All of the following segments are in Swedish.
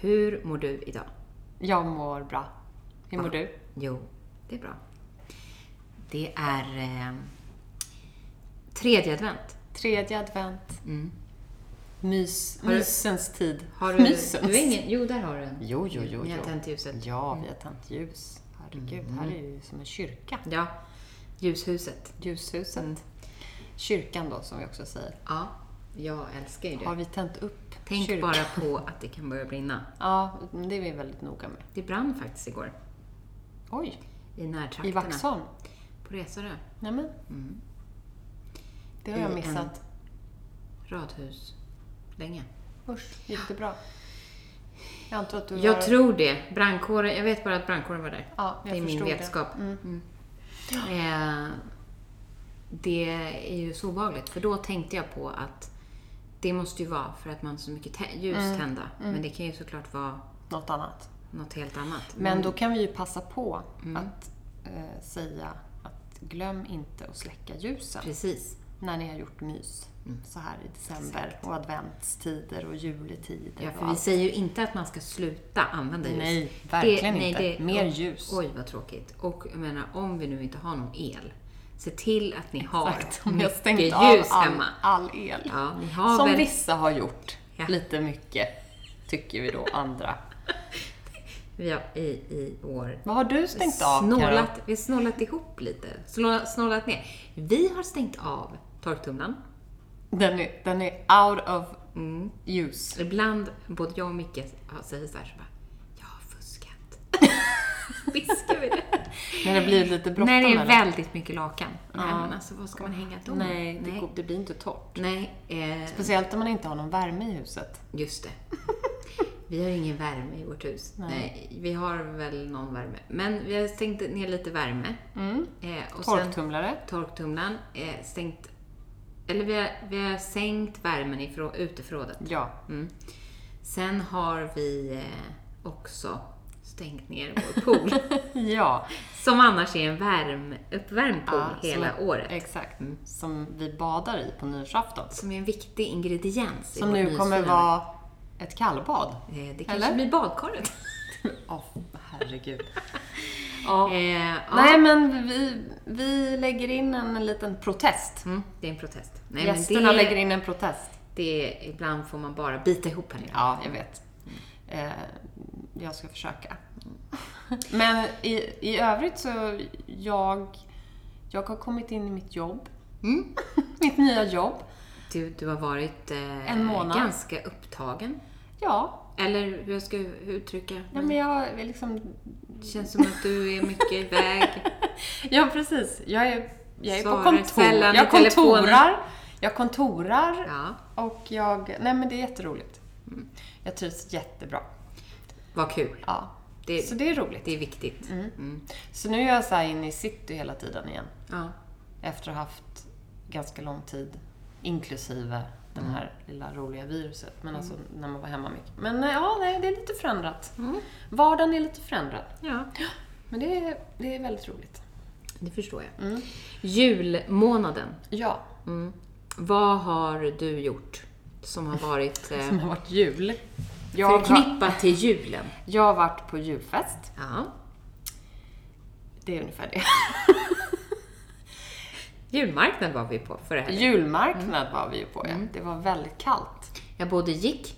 Hur mår du idag? Jag mår bra. Hur mår du? Jo, det är bra. Det är eh, tredje advent. Tredje advent. Mys, Har du- mysens tid. Har du, Mysens. du är ingen, jo, där har du en. Jo, jo, jo. Ni har tänt ljuset. Ja, vi har tänt ljus. Herregud, här är ju som en kyrka. Ja, ljushuset. Ljushuset. Kyrkan då, som vi också säger. Ja, jag älskar ju det. Har vi tänt upp Tänk kyrkan? bara på att det kan börja brinna. Ja, det är vi väldigt noga med. Det brann faktiskt igår Oj, i närtrakterna. i Vaxholm? På Resarö. Nämen. Det har I jag en- missat. Radhus. Länge. Usch, gick det bra? Jag antar att du Jag var... tror det. Brandkåren, jag vet bara att brandkåren var där. Ja, jag det är min förstod det. vetskap. Mm. Eh, det är ju så obehagligt, för då tänkte jag på att det måste ju vara för att man har så mycket ljus Mm. tända. Men det kan ju såklart vara Något annat. något helt annat. Men då kan vi ju passa på Mm. att eh, säga att glöm inte att släcka ljusen Precis. när ni har gjort mys. Så här i december och adventstider och juletider Ja, för vi säger ju inte att man ska sluta använda ljus. Nej, verkligen inte. Mer oj, ljus. Oj, vad tråkigt. Och jag menar, om vi nu inte har någon el, se till att ni har Exakt, om mycket av ljus all, hemma. all el. Ja, Som väl... vissa har gjort. Ja. Lite mycket, tycker vi då andra. Vi har i, i år Vad har du stängt av, Karo? snålat, vi har snålat ihop lite. Snålat, snålat ner. Vi har stängt av torktumlaren. Den är, den är out of Mm. use. Ibland, både jag och Micke säger så här, så bara, jag har fuskat. Viskar vi det? När det blir lite bråttom När det är eller? väldigt mycket lakan. Nej, men alltså vad ska man hänga dem? Nej, det, Nej. går- det blir inte torrt. Nej, eh, Speciellt om man inte har någon värme i huset. just det. Vi har ingen värme i vårt hus. Nej. vi har väl någon värme. Men vi har stängt ner lite värme. Eh, och sen Torktumlare. torktumlaren. Eh, stängt, eller vi har, vi har sänkt värmen i uteförrådet. Ja. Mm. Sen har vi eh, också stängt ner vår pool. Ja. som annars är en värm, uppvärmd pool Ja, hela som, året. Exakt. Som vi badar i på nyårsafton. Som är en viktig ingrediens Som nu kommer vara ett kallbad. Eh, Det kanske Eller? blir badkaret. Åh, herregud. Eh, ja. Nej, men vi, vi lägger in en liten protest. Mm, det är en protest. Nej, Gästerna det, lägger in en protest. det, ibland får man bara bita ihop henne. Ja, jag vet. Eh, jag ska försöka. Men i, i övrigt så, jag, jag har kommit in i mitt jobb. Mm. mitt nya jobb. Du, du har varit eh, En månad. ganska upptagen. Ja, Eller hur jag ska uttrycka mig. men jag liksom... Det känns som att du är mycket iväg. Ja, precis. Jag är, jag är på kontor. Jag kontorar. Jag kontorar. Ja, Och jag... Nej, men det är jätteroligt. Jag trivs jättebra. vad kul. Ja. Det, Så det är roligt. det är viktigt. Mm. Så nu är jag så här inne i city hela tiden igen. Ja. Efter att ha haft ganska lång tid, inklusive den Mm. här lilla roliga viruset. Men alltså när man var hemma mycket. Men eh, ja, det är lite förändrat. Mm. Vardagen är lite förändrad. ja, Men det är, det är väldigt roligt. det förstår jag. Mm. Julmånaden. Ja, Mm. Vad har du gjort som har varit eh, som har varit jul. Jag förknippat till julen? jag har varit på julfest. Ja. Det är ungefär det. Julmarknad var vi på förra helgen. Julmarknad Mm. var vi ju på, ja. Det var väldigt kallt. Jag både gick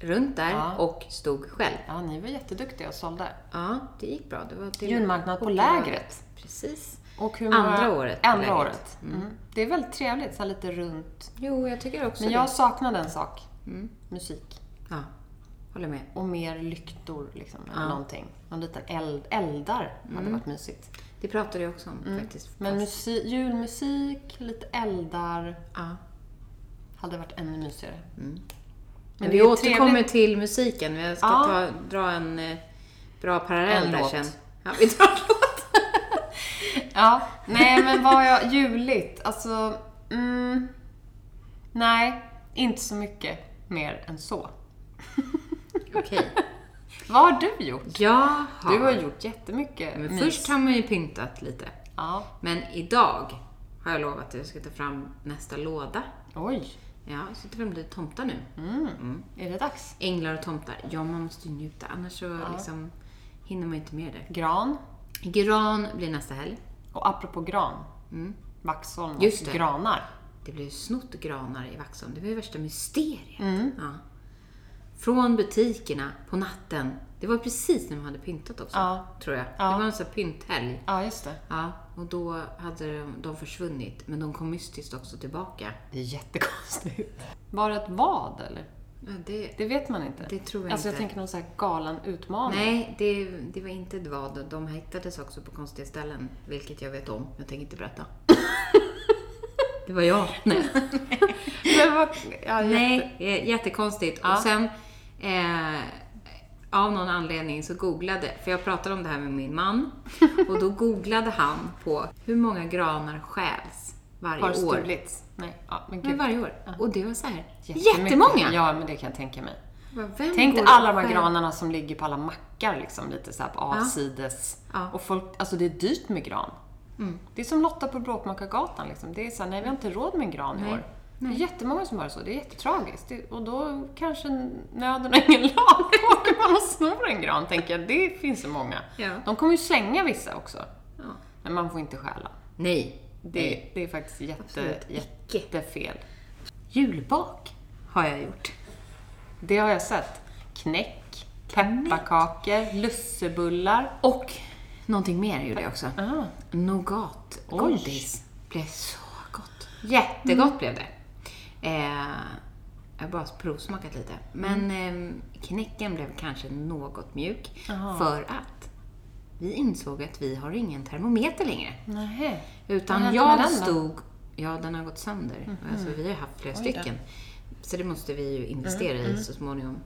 runt där Ja. och stod själv. Ja, ni var jätteduktiga och sålde. Ja, det gick bra. Det var Julmarknad på lägret. Precis. Och hur Andra året på Andra året. Mm. Det är väldigt trevligt, så lite runt. Jo, jag tycker också Men det. jag saknade en sak. Mm. Musik. Ja, håller med. Och mer lyktor, liksom. Eller Ja. någonting. Någon liten eld, eldar hade varit mysigt. Det pratade jag också om faktiskt. Mm. Men Fast- musi- julmusik, lite eldar. Ja. Hade varit ännu mysigare. Men det vi återkommer trevligt. till musiken. Jag ska Ja. ta, dra en eh, bra parallell En där låt. sen. Ja, vi drar låt. Ja, nej men vad jag... Juligt, alltså... Mm, nej, inte så mycket mer än så. Okej. Vad har du gjort? Jag Du har gjort jättemycket Men mys. först har man ju pyntat lite. Ja. Men idag har jag lovat att jag ska ta fram nästa låda. Oj. Ja, jag ska ta fram lite tomtar nu. Mm. Är det dags? Änglar och tomtar. Ja, man måste ju njuta. Annars så liksom hinner man ju inte med det. Gran. Gran blir nästa helg. Och apropå gran. Vaxholm och Just det. granar. Det blir snott granar i Vaxholm. Det var ju värsta mysteriet. Mm. Ja. Från butikerna på natten. Det var precis när de hade pyntat också, Ja. tror jag. Ja. Det var en sån här pynthelg. Ja, just det. Ja, och då hade de, de försvunnit. Men de kom mystiskt också tillbaka. Det är jättekonstigt. Var det ett vad eller? Det, Det vet man inte. Det tror jag alltså, inte. jag tänker någon sån här galen utmaning. nej, det, det var inte vad. De hittades också på konstiga ställen, vilket jag vet om. Jag tänker inte berätta. det var jag. Nej. Vad, ja, jätte... Nej, eh, jättekonstigt. Ja. Och sen, eh, av någon anledning så googlade, för jag pratade om det här med min man, och då googlade han på hur många granar stjäls varje Har år. stulits? Nej, ja, men gud. Men varje år. Och det var så här, jättemånga! Ja, men det kan jag tänka mig. Vem Tänk dig alla de här granarna som ligger på alla mackar liksom, lite så här på avsides. Ja. Och folk, alltså det är dyrt med gran. Det är som Lotta på Bråkmakargatan liksom. Det är så här, nej vi har inte råd med en gran i Nej. år. Det är jättemånga som har det så. Det är jättetragiskt. Det, och då kanske nöden har ingen lag. Då åker man och snor en gran, tänker jag. Det finns så många. Ja. De kommer ju slänga vissa också. Ja. Men man får inte stjäla. Nej. Det, det är faktiskt jätte, jättefel. Julbak har jag gjort. Det har jag sett. Knäck, pepparkakor, lussebullar. Och någonting mer gjorde jag också. Ah. Nougat. Oj. Godis. Blev så gott. Jättegott Mm. blev det. Eh, jag har bara provsmakat lite. Men Mm. eh, knäcken blev kanske något mjuk. Jaha. För att vi insåg att vi har ingen termometer längre. Nähä. Utan jag stod... Ja, den har gått sönder. Alltså, vi har haft flera Oj då. Mm, stycken. Så det måste vi ju investera i så småningom.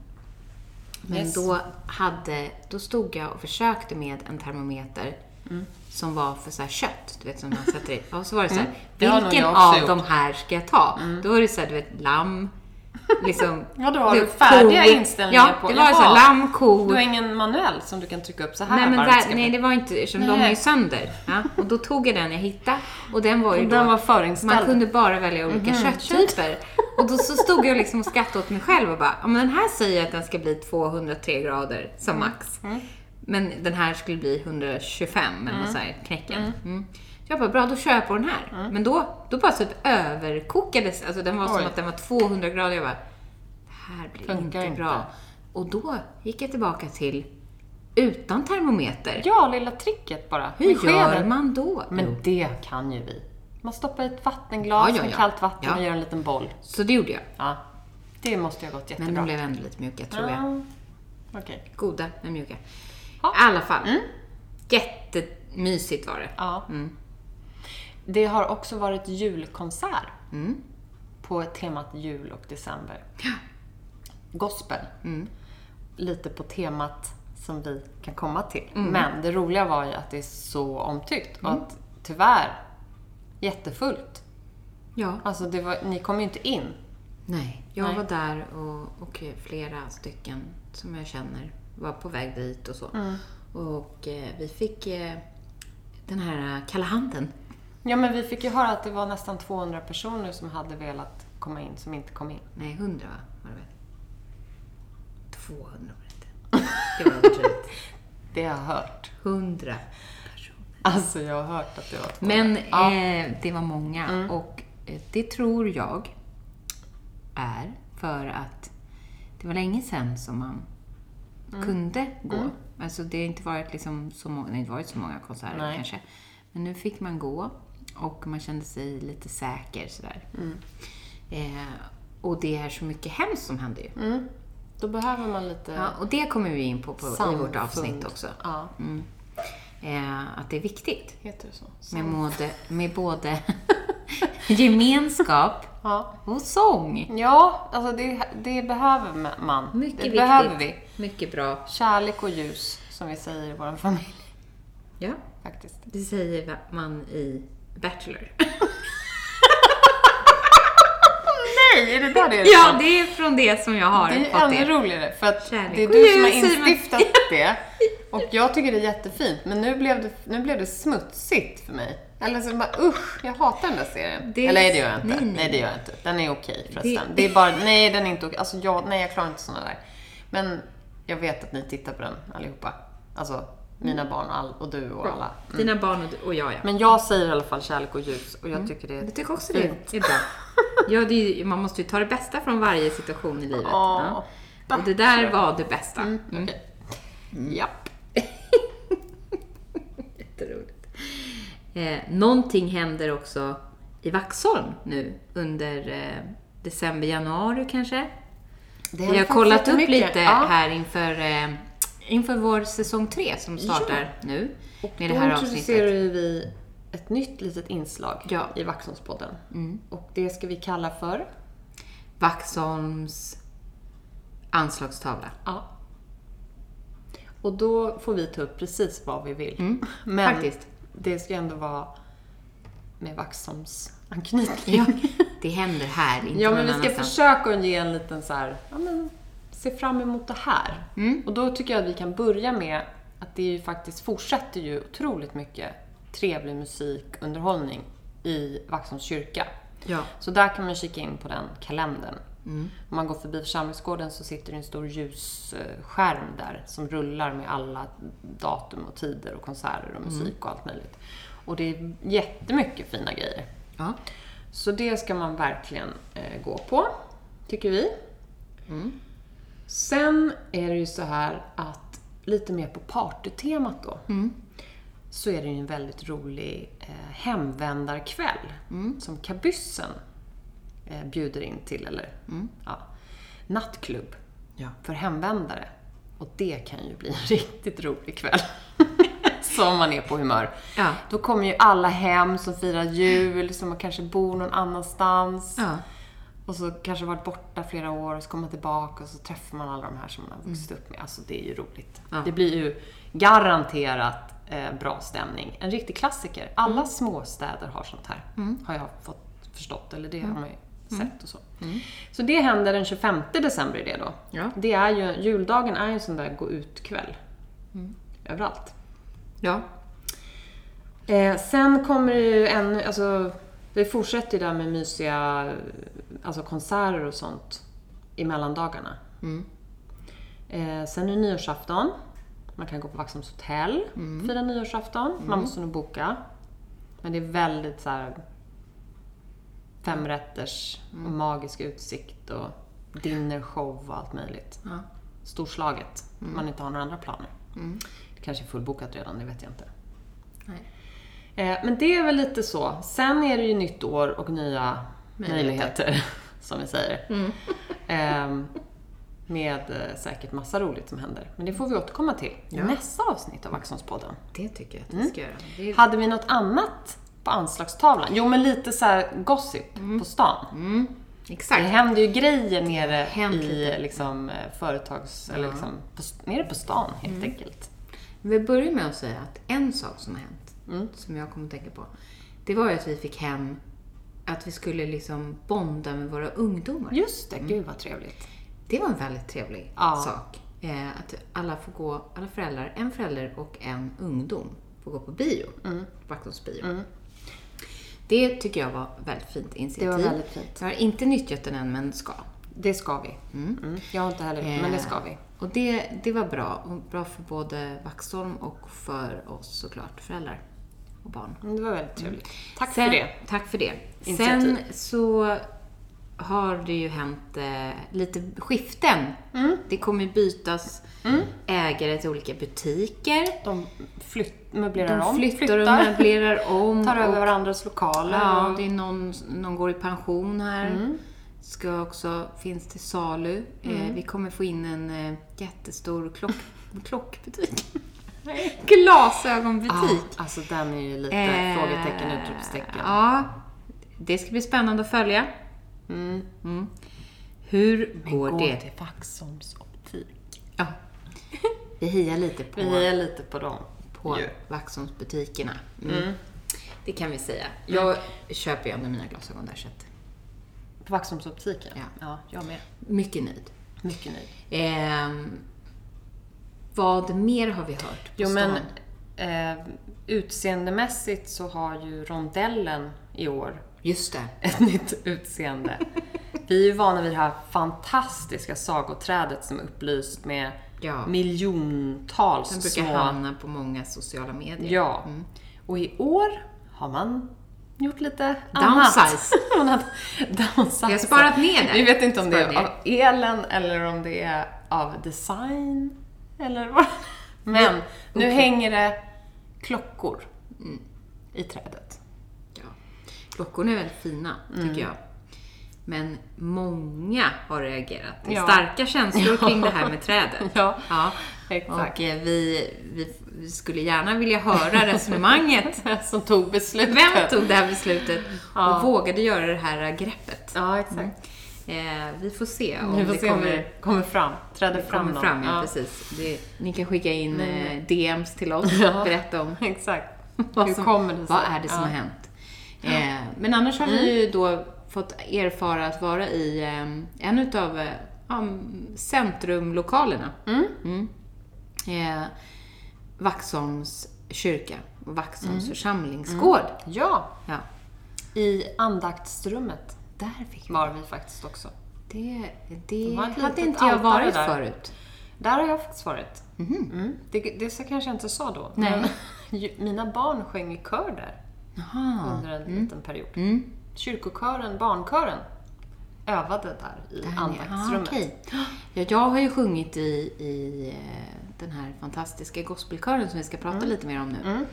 Men Yes. då, hade, då stod jag och försökte med en termometer Mm. som var för så här kött, du vet som man sätter i. Och så var det så här, nog vilken av gjort. Mm. de här ska jag ta? Då var det så här, du vet, lamm, liksom... Ja, då har du färdiga ko. inställningar ja, på- det var så lamm, ko. Du har ingen manuell som du kan trycka upp så här Nej, men där, nej, det var inte, eftersom de är ju sönder. Ja, och då tog jag den jag hittade och den var ju Och då, den var förinställd. Man kunde bara välja olika kötttyper. Och då så stod jag liksom och skrattade åt mig själv och bara, ja men den här säger att den ska bli 203 grader som max. Men den här skulle bli 125 eller något så här, knäcken. Mm. Jag bara, bra då kör jag på den här. Men då, då bara typ överkokades, alltså den var som Oj. att den var 200 grader. Jag bara, det här blir Funkar inte inte. bra. Och då gick jag tillbaka till utan termometer. Ja, lilla tricket bara. Hur Med gör skeden. man då? Men det kan ju vi. Man stoppar i ett vattenglas Ja, ja, med ja. kallt vatten och gör en liten boll. Så det gjorde jag. Ja. Det måste ju ha gått Men jättebra. de blev ändå lite mjuka, tror jag. Ja. Okej. Goda, men mjuka. Ja. I alla fall. Jättemysigt var det. Ja. Det har också varit julkonsert Mm. på temat jul och december. Gospel. Mm. Lite på temat som vi kan komma till. Mm. Men det roliga var ju att det är så omtyckt och att tyvärr jättefullt. Ja. Alltså var, ni kom ju inte in. Nej, jag Nej. var där och, och flera stycken som jag känner var på väg dit och så. Mm. Och eh, vi fick eh, den här eh, kalla handen. Ja men vi fick ju höra att det var nästan 200 personer som hade velat komma in som inte kom in. Nej, 100 va? Var det väl? 200 var det inte. Det var överdrivet. Det har jag hört. 100 personer. Alltså jag har hört att det var 200. Men Ja. eh, det var många och eh, det tror jag är för att det var länge sedan som man kunde gå. Alltså det har inte varit liksom så många, det har inte varit så många konserter Nej. kanske. Men nu fick man gå och man kände sig lite säker sådär. Eh, och det är så mycket hemskt som händer ju. Mm. Då behöver man lite Ja, och det kommer vi in på, på i vårt avsnitt också. Ja, Mm. Eh, att det är viktigt heter det så? med, både, med både Gemenskap Ja. och sång. Ja, alltså det, det behöver man. Mycket det viktigt. behöver vi. Mycket bra. Kärlek och ljus, som vi säger i vår familj. Ja, Faktiskt. det säger man i Bachelor. Nej, är det där det är? Ja, det är från det som jag har Det är fått ännu det. roligare för att Kärlek det är du som har instiftat det. Och jag tycker det är jättefint, men nu blev det, nu blev det smutsigt för mig. Eller så bara usch, jag hatar den där serien. Det- Eller nej, det gör jag inte. nej, Nej, nej. det gör jag inte. Den är okej förresten. Det- Det... är bara, nej den är inte okej. Alltså jag, nej jag klarar inte såna där. Men jag vet att ni tittar på den allihopa. Alltså mina barn och, all, och du och alla. Mm. Dina barn och, du- och jag, ja. Men jag säger i alla fall kärlek och ljus och jag tycker det är Jag tycker också det är bra. Ja, det är, man måste ju ta det bästa från varje situation i livet. Åh, Ja. Och det där var det bästa. Mm, Mm. okej. Japp. Jätteroligt. Eh, någonting händer också i Vaxholm nu under eh, december, januari kanske. Vi har kollat upp jättemycket. lite Ja. här inför, eh, inför vår säsong 3 som startar nu med det här Då introducerar avsnittet. vi ett nytt litet inslag Ja. Mm. i Vaxholmspodden. Och det ska vi kalla för? Vaxholms anslagstavla. Ja. Och då får vi ta upp precis vad vi vill. Men Mm. faktiskt. det ska ändå vara med Vaxholms anknytning. Ja, det händer här, inte Ja, men vi ska försöka ge en liten så här, ja men se fram emot det här. Mm. Och då tycker jag att vi kan börja med att det ju faktiskt fortsätter ju otroligt mycket trevlig musik, underhållning i Vaxholms kyrka. Ja. Så där kan man kika in på den kalendern. Mm. Om man går förbi församlingsgården så sitter det en stor ljusskärm där som rullar med alla datum och tider och konserter och Mm. musik och allt möjligt. Och det är jättemycket fina grejer. Ja. Så det ska man verkligen eh, gå på, tycker vi. Sen är det ju så här att lite mer på partytemat då. Så är det ju en väldigt rolig eh, hemvändarkväll som Kabyssen eh, bjuder in till. Eller, ja, nattklubb Ja. för hemvändare. Och det kan ju bli en riktigt rolig kväll. Så om man är på humör. Ja. Då kommer ju alla hem som firar jul, som kanske bor någon annanstans. Ja. Och så kanske varit borta flera år och så kommer man tillbaka och så träffar man alla de här som man har vuxit upp med. Alltså det är ju roligt. Ja. Det blir ju garanterat eh, bra stämning. En riktig klassiker. Alla småstäder har sånt här. Har jag fått förstått, eller det har man ju sett och så. Så det händer den 25 december är det då. Ja. Det är ju, juldagen är ju en sån där gå ut-kväll. Överallt. Ja. Eh, sen kommer det ju ännu, alltså vi fortsätter ju där med mysiga alltså konserter och sånt i mellandagarna. Eh, sen är det nyårsafton. Man kan gå på Vaxholms hotell och fira nyårsafton. Man måste nog boka. Men det är väldigt så här femrätters och magisk utsikt och dinnershow och allt möjligt. Ja. Storslaget. Om man inte har några andra planer. Det kanske är fullbokat redan, det vet jag inte. Nej. Eh, Men det är väl lite så. Sen är det ju nytt år och nya möjligheter, som vi säger. Ehm, Med eh, säkert massa roligt som händer. Men det får vi återkomma till i Ja. nästa avsnitt av Vaxholmspodden. Det tycker jag att vi ska göra. Det är... Hade vi något annat på anslagstavlan? Jo, men lite så gossip på stan. Mm. Det Exakt. händer ju grejer nere i liksom, eh, företags... Eller liksom, på, nere på stan, helt Mm. enkelt. Vi börjar med att säga att en sak som har hänt, Mm. som jag kommer att tänka på, det var ju att vi fick hem att vi skulle liksom bonda med våra ungdomar. Just det, gud vad trevligt. Det var en väldigt trevlig Ja. sak. Eh, att alla får gå, alla föräldrar, en förälder och en ungdom får gå på bio. Mm. Vaxholmsbio. Det tycker jag var väldigt fint initiativ. Det var väldigt fint. Jag har inte nyttjat den än, men ska. Det ska vi. Mm. Jag har inte heller men det ska vi. Eh, Och det, det var bra. Bra för både Vaxholm och för oss såklart, föräldrar och barn. Mm, Det var väldigt trevligt. Tack Sen, för det. Tack för det. Initiativ. Sen så har det ju hänt eh, lite skiften. Mm. Det kommer bytas ägare till olika butiker. De flytt, möblerar De om, flyttar och möblerar om. tar över och, varandras lokaler. Ja, det är någon, någon går i pension här. Mm. Ska också, finns till salu. Eh, vi kommer få in en eh, jättestor klock, klockbutik. Glasögonbutik. Ja, alltså den är ju lite Eh, frågetecken, utropstecken. Ja. det ska bli spännande att följa. Mm. Hur går Gå det? till Vaxholms optik. Ja. Vi hejar lite på, Vi hejar lite på dem. på Ju. Vaxholmsbutikerna. Mm. Det kan vi säga. Jag köper ju ändå mina glasögon där, så att På Vaxholms optiken? Ja. ja, jag med. mycket nöjd. Mycket nöjd. Ehm, vad mer har vi hört på Jo, stan? men eh, utseendemässigt så har ju rondellen i år Just det. ett nytt utseende. Vi är ju vana vid det här fantastiska sagoträdet som är upplyst med Ja. miljontals Den brukar små... hamna på många sociala medier. Ja. Och i år har man gjort lite Downsize. annat. Downsize. Vi har sparat ner det. Vi vet inte om det Sparat är av elen eller om det är av design eller vad. Men nu okej. hänger det klockor i trädet. Ja. Klockorna är väldigt fina, Mm. tycker jag. Men många har reagerat. Det Ja. starka känslor kring det här med trädet. Ja, Ja. exakt. Och eh, vi, vi, vi skulle gärna vilja höra resonemanget. Som tog beslutet. Vem tog det här beslutet Ja. och vågade göra det här greppet? Ja, exakt. Eh, vi får se om Vi får det se om kommer, det kommer fram. Träder fram kommer fram. Ja, precis. Det, ni kan skicka in eh, DMs till oss och Ja. berätta om Exakt. vad, som, kommer det sig? vad är det som Ja. har hänt. Eh, men annars har vi ju då fått erfara att vara i eh, en utav eh, ja, centrumlokalerna. Mm. Eh, Vaxholms kyrka och Vaxholms församlingsgård. Ja, Ja, i andaktsrummet där fick vi. var vi faktiskt också. Det, det ett hade inte jag varit där. förut. Där har jag faktiskt varit. Mm. Det, det så kanske jag inte sa då. Nej. Men mina barn sjöng i kör där Jaha. under en liten period. Mm. Kyrkokören, barnkören, övade där i Där andaktsrummet. Ah, okej. ja, jag har ju sjungit i, i eh, den här fantastiska gospelkören som vi ska prata lite mer om nu.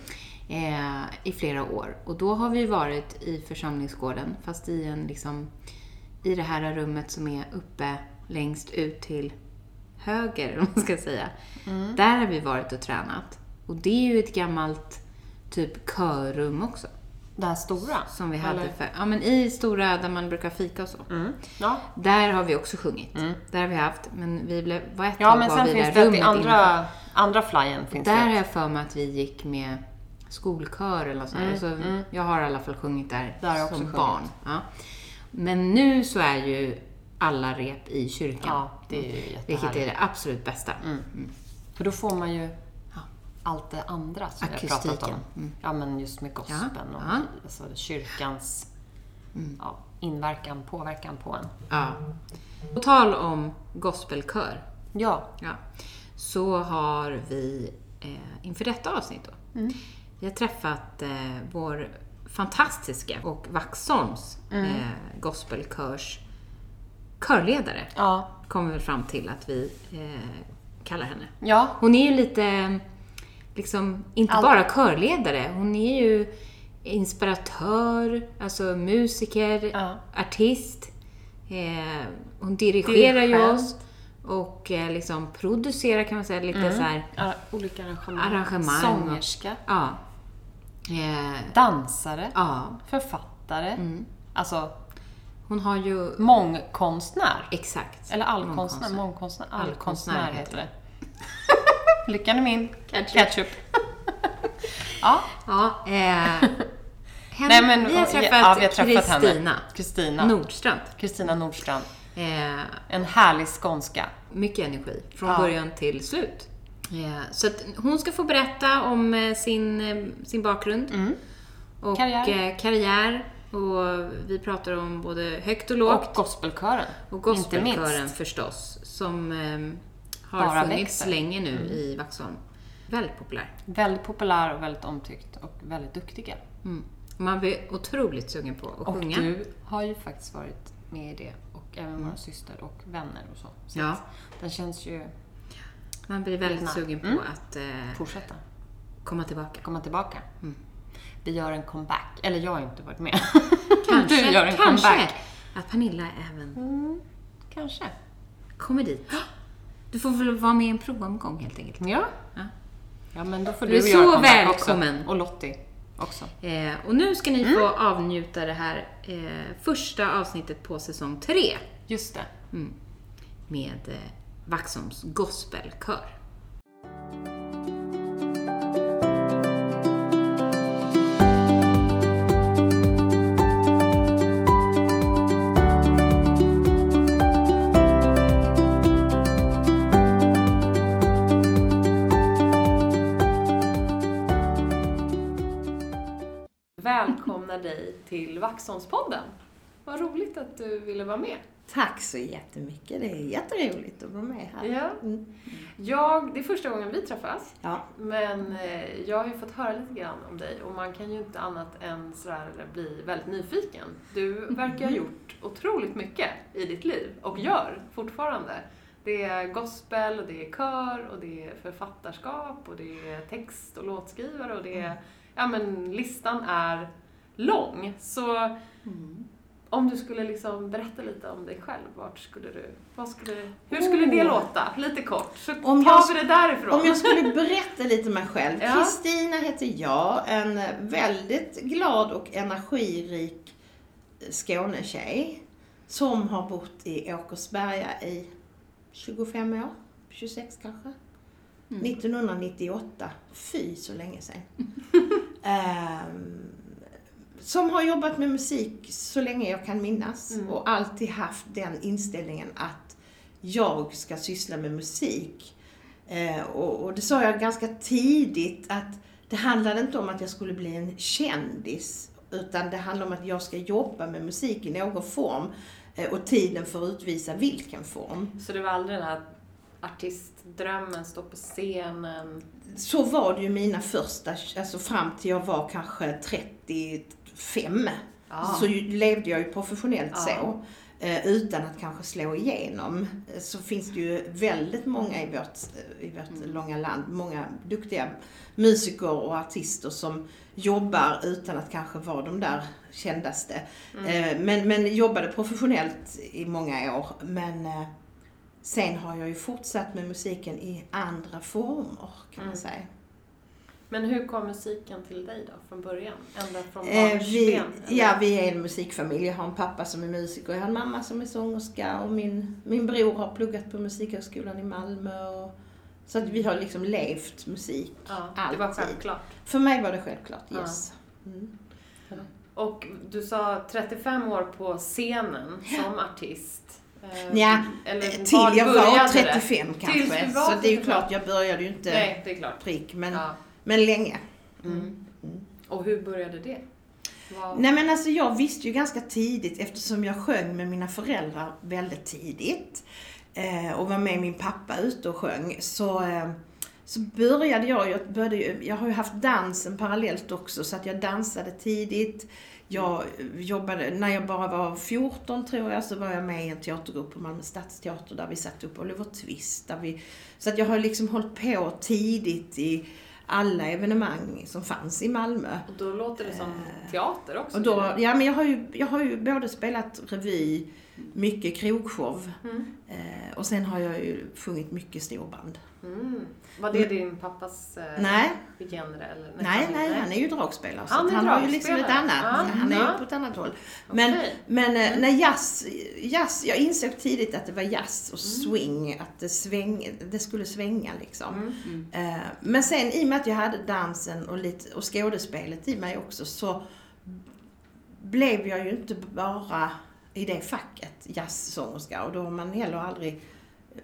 Eh, I flera år. Och då har vi varit i församlingsgården, fast i en liksom i det här rummet som är uppe längst ut till höger, eller man ska säga. Där har vi varit och tränat. Och det är ju ett gammalt typ körrum också. Det här stora. Som vi hade Eller? för, ja men i stora, där man brukar fika och så. Mm. Ja. Där har vi också sjungit. Där har vi haft, men vi blev, var ett ja, men var sen vi finns där det rummet andra, andra flyen finns Där har det. jag för mig att vi gick med skolkör eller så. Mm, så Jag har i alla fall sjungit där, Där som barn. Ja. Men nu så är ju alla rep i kyrkan. Ja, det är ju jättehärligt. Vilket är det absolut bästa. För då får man ju allt det andra som vi har pratat om. Akustiken. Mm. Ja, men just med gospeln och Ja. Alltså, kyrkans ja, inverkan, påverkan på en. Ja. På tal om gospelkör. Ja. Ja. Så har vi eh, inför detta avsnitt då, vi har träffat eh, vår fantastiska och Vaxholms eh, gospelkörs körledare. Ja. Kommer vi fram till att vi eh, kallar henne. Ja. Hon är ju lite, liksom, inte Allt. bara körledare, hon är ju inspiratör, alltså musiker, Ja. artist. Eh, hon dirigerar ju oss och eh, liksom producerar kan man säga lite så här. Olika arrangemang. Arrangemang. Sångerska. Ja. Eh, Dansare. ja. Författare. Alltså, Hon har ju, mångkonstnär. exakt. Eller allkonstnär. Mångkonstnär. Allkonstnär Allkonstnär heter det. Lyckan är min. Ketchup. Ketchup. ja. Ja, eh, henne, Nej, men, vi har träffat ja, vi har träffat henne. Kristina Kristina. Nordstrand. Kristina Nordstrand. Eh, En härlig skånska. mycket energi från Ja. början till slut. Eh, så att hon ska få berätta om eh, sin, eh, sin bakgrund och Karriär. karriär. karriär. Och vi pratar om både högt och lågt. Och gospelkören. Och gospelkören förstås, som eh, har Bara funnits växer. länge nu i Vaxholm. Väldigt populär. Väldigt populär och väldigt omtyckt och väldigt duktiga. Mm. Man blir otroligt sugen på att Och sjunga. du har ju faktiskt varit med i det. Och även våra syster och vänner och så. så Ja. Den känns ju... Man blir väldigt Gärna. sugen på Mm. att eh, Fortsätta. komma tillbaka. Komma tillbaka. Vi gör en comeback. Eller jag har inte varit med. Kanske, du gör en kanske comeback. att Pernilla även Kanske. kommer dit. Du får väl vara med i en provomgång helt enkelt. Ja. Ja. Ja, men då får Du du, är så välkommen. Också. Och Lottie. Också. Eh, och nu ska ni få avnjuta det här eh, första avsnittet på säsong tre Just det. med eh, Vaxholms gospelkör. Dig till Vaxholmspodden. Vad roligt att du ville vara med. Tack så jättemycket. Det är jätteroligt att vara med här. Ja. Mm. Jag, det är första gången vi träffas, Ja. men eh, jag har ju fått höra lite grann om dig och man kan ju inte annat än sådär bli väldigt nyfiken. Du verkar ha gjort otroligt mycket i ditt liv och gör fortfarande. Det är gospel och det är kör och det är författarskap och det är text och låtskrivare och det är, ja men listan är lång. Så om du skulle liksom berätta lite om dig själv, vart skulle du, vad skulle, hur skulle det Oh. låta? Lite kort, så Om tar jag- vi det därifrån. Om jag skulle berätta lite om mig själv. Ja. Kristina heter jag, en väldigt glad och energirik Skånetjej som har bott i Åkersberga i 25 år, 26 kanske. 1998. Fy så länge sedan. Ehm, som har jobbat med musik så länge jag kan minnas Mm. och alltid haft den inställningen att jag ska syssla med musik. Eh, och, och det sa jag ganska tidigt att det handlade inte om att jag skulle bli en kändis utan det handlade om att jag ska jobba med musik i någon form eh, och tiden får utvisa vilken form. Så det var aldrig den här artistdrömmen, stå på scenen? Så var det ju mina första, alltså fram till jag var kanske 35. Ja. Så levde jag ju professionellt Ja. så. Eh, utan att kanske slå igenom. Eh, Så finns det ju väldigt många i vårt, eh, i vårt Mm. långa land, många duktiga musiker och artister som jobbar utan att kanske vara de där kändaste. Mm. Men, men jobbade professionellt i många år. Men sen har jag ju fortsatt med musiken i andra former kan man Mm. säga. Men hur kom musiken till dig då, från början? Ända från Eh, vi, ja, vi är en musikfamilj. Jag har en pappa som är musiker, jag har en mamma som är sångerska och min, min bror har pluggat på Musikhögskolan i Malmö. Och, så att vi har liksom levt musik. ja, det var alltid. självklart. För mig var det självklart, Ja. yes. Mm. Och du sa 35 år på scenen som artist. Eh, Ja, eller Till jag var började det? 35 Tills kanske. var Så det är ju 35. klart, jag började ju inte Nej, det är klart. prick, men, Ja. Men länge. Mm. Och hur började det? Vad- Nej men alltså jag visste ju ganska tidigt eftersom jag sjöng med mina föräldrar väldigt tidigt eh, och var med min pappa ute och sjöng så, eh, så började jag, jag, började, jag har ju haft dansen parallellt också så att jag dansade tidigt. Jag jobbade, när jag bara var 14 tror jag, så var jag med i en teatergrupp på Malmö Stadsteater där vi satte upp Oliver Twist. Där vi, så att jag har liksom hållit på tidigt i alla evenemang som fanns i Malmö. Och då låter det som teater också. Och då, ja, men jag har, ju, jag har ju både spelat revy, mycket krogshow Mm. eh, och sen har jag ju sjungit mycket storband. Mm. Var det din pappas eh, Nej. genre? Eller? Nej, nej, han är ju dragspelare så Han han har ju liksom ett annat, Ja, han är ju på ett annat håll. Men, Okej. men eh, Mm. när jazz, jazz, jag insåg tidigt att det var jazz och swing, att det, sväng, det skulle svänga liksom. Mm. Eh, Men sen i och med att jag hade dansen och, lite, och skådespelet i mig också så blev jag ju inte bara i det facket jazzsångerska och då har man heller aldrig eh,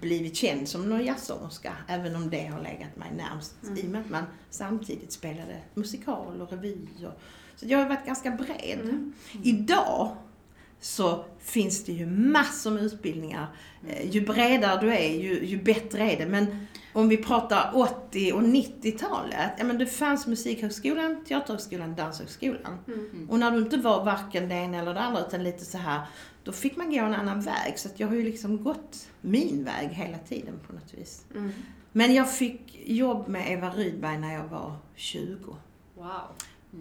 blivit känd som någon jazzsångerska även om det har legat mig närmst Mm. i och med att man samtidigt spelade musikal och revy. Och, så jag har varit ganska bred. Mm. Idag så finns det ju massor med utbildningar. Eh, Ju bredare du är, ju, ju bättre är det. Men om vi pratar 80 och 90-talet, ja men det fanns Musikhögskolan, Teaterhögskolan, Danshögskolan. Mm. Och när du inte var varken det ena eller det andra utan lite så här, då fick man gå en annan väg. Så att jag har ju liksom gått min väg hela tiden på något vis. Mm. Men jag fick jobb med Eva Rydberg när jag var 20. Wow.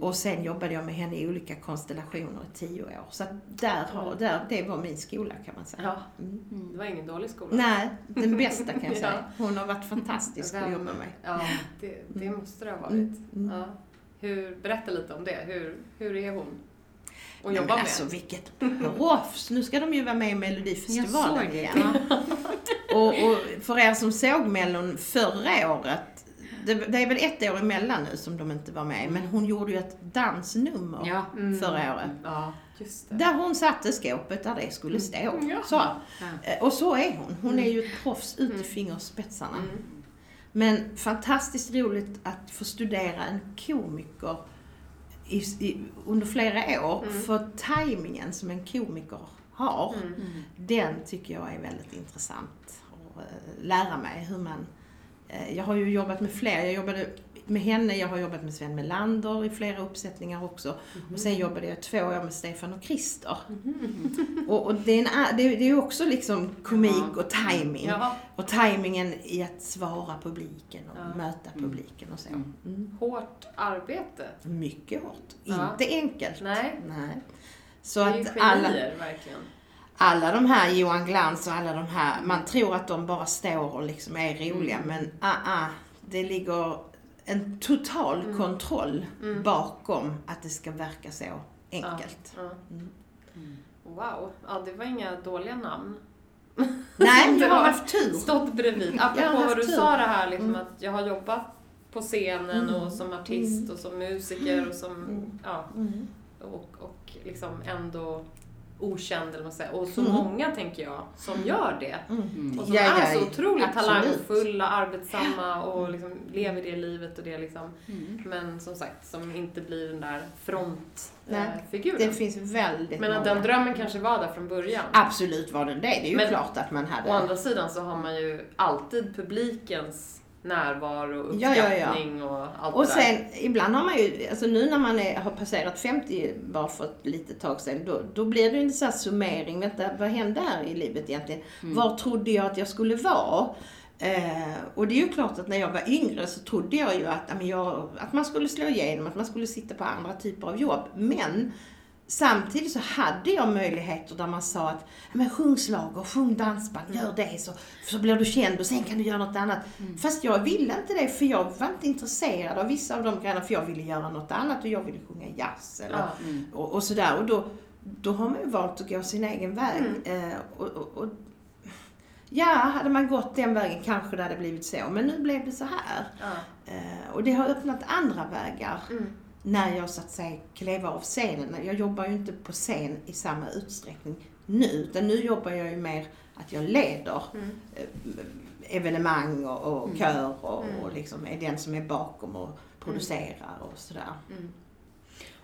Och sen jobbade jag med henne i olika konstellationer i tio år. Så där har, där, det var min skola kan man säga. Ja, Mm. det var ingen dålig skola. Nej, den bästa kan jag Ja. säga. Hon har varit fantastisk att jobba med. Ja, det, det måste det ha varit. Mm, mm. Ja. Hur, berätta lite om det. Hur, hur är hon? Och Nej, jobba men med? alltså vilket proffs! Nu ska de ju vara med i Melodifestivalen igen. och, och för er som såg Mellon förra året, det, det är väl ett år emellan nu som de inte var med, men hon gjorde ju ett dansnummer Ja. Mm. förra året. Ja, just det. Där hon satte skåpet där det skulle stå. Ja. Så. Ja. Eh, Och så är hon. Hon är ju ett proffs ut i fingerspetsarna. Mm. Men fantastiskt roligt att få studera en komiker i, i, under flera år. Mm. För tajmingen som en komiker har, Mm. den tycker jag är väldigt intressant. att eh, lära mig hur man... eh, jag har ju jobbat med fler. Jag jobbade med henne, jag har jobbat med Sven Melander i flera uppsättningar också. Och sen jobbade jag två år med Stefan och Krister. Och, och det, är en, det, är- det är också liksom komik och timing. Ja, Och tajmingen i att svara publiken och Ja. möta publiken och så. Mm. Mm. hårt arbete. Mycket hårt. Ja. Inte enkelt. Nej. Nej. Så det är ju att alla, genier, verkligen. Alla de här Johan Glans och alla de här, man tror att de bara står och liksom är roliga Mm. men ah, ah, det ligger en total Mm. kontroll Mm. bakom att det ska verka så enkelt. Ja. Mm. Wow, ja, det var inga dåliga namn. Nej, Det jag har haft tur. Stått bredvid. Apropå vad du tur. sa det här liksom Mm. att jag har jobbat på scenen Mm. och som artist och som musiker och som, ja, och, och liksom ändå okänd eller vad man säger. Och så Mm. många tänker jag som gör det. Mm. Mm. Och som Ja, är ja, så otroligt absolut. talangfulla, arbetsamma och liksom lever det livet och det liksom. Mm. Men som sagt, som inte blir den där frontfiguren. Det finns väldigt Men att den drömmen kanske var där från början. Absolut var den det. Det är ju Men- klart att man hade. Å andra sidan så har man ju alltid publikens närvaro och Ja, ja, ja. uppskattning och allt Och det där. sen, ibland har man ju, alltså nu när man är, har passerat 50 bara för ett litet tag sedan, då, då blir det ju en sån här summering. Vänta, vad hände här i livet egentligen? Mm. Var trodde jag att jag skulle vara? Eh, och det är ju klart att när jag var yngre så trodde jag ju att, jag, att man skulle slå igenom, att man skulle sitta på andra typer av jobb. Men Samtidigt så hade jag möjligheter där man sa att men sjung slager, sjung dansband, gör det så, så blir du känd och sen kan du göra något annat. Fast jag ville inte det för jag var inte intresserad av vissa av de grejerna för jag ville göra något annat och jag ville sjunga jazz eller. Mm. och, och sådär. Och då, då har man ju valt att gå sin egen väg. Eh, och, och, och, ja, hade man gått den vägen kanske det hade blivit så. Men nu blev det så här. Eh, och det har öppnat andra vägar Mm. När jag så att säga klev av scenen. Jag jobbar ju inte på scen i samma utsträckning nu, utan nu jobbar jag ju mer att jag leder Mm. eh, evenemang och, och kör och, Mm. och liksom är den som är bakom och producerar och sådär. Mm.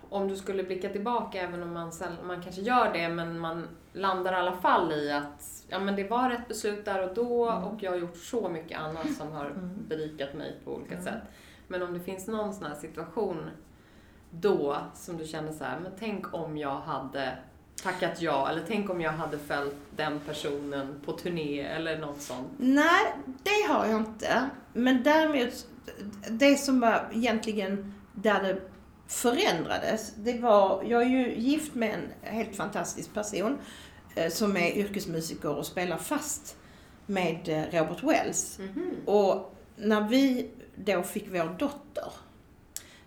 Om du skulle blicka tillbaka, även om man, man kanske gör det, men man landar i alla fall i att ja, men det var ett beslut där och då Mm. och jag har gjort så mycket annat som har Mm. berikat mig på olika Mm. sätt. Men om det finns någon sån här situation då som du känner så här, men tänk om jag hade tackat ja, eller tänk om jag hade följt den personen på turné eller något sånt. Nej, det har jag inte. Men däremot, det som var egentligen där det förändrades, det var, jag är ju gift med en helt fantastisk person eh, som är yrkesmusiker och spelar fast med eh, Robert Wells. Mhm. Och när vi då fick vår dotter,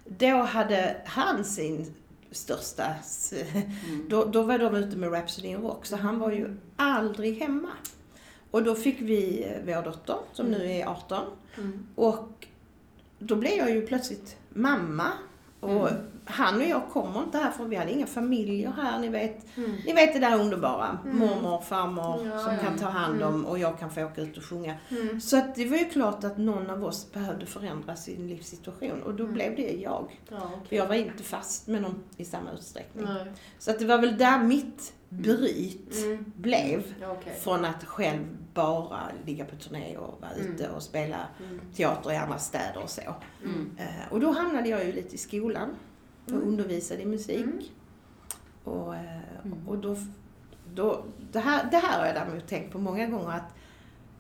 då hade han sin största, s- då, då var de ute med Rhapsody in Rock, så han var ju aldrig hemma. Och då fick vi eh, vår dotter, som nu är 18, Mm. och då blev jag ju plötsligt mamma. Och Mm. han och jag kommer inte härifrån, vi hade inga familjer här, ni vet. Mm. Ni vet det där underbara. Mm. Mormor, farmor Ja, som ja. kan ta hand om och jag kan få åka ut och sjunga. Mm. Så att det var ju klart att någon av oss behövde förändra sin livssituation och då Mm. blev det jag. Ja, För okej. jag var inte fast med någon i samma utsträckning. Nej. Så att det var väl där mitt bryt Mm. blev. Okej. Från att själv bara ligga på turné och vara Mm. ute och spela Mm. teater i andra städer och så. Mm. Eh, Och då hamnade jag ju lite i skolan och Mm. undervisade i musik. Mm. Och, eh, Mm. och då, då, det, här, det här har jag däremot tänkt på många gånger att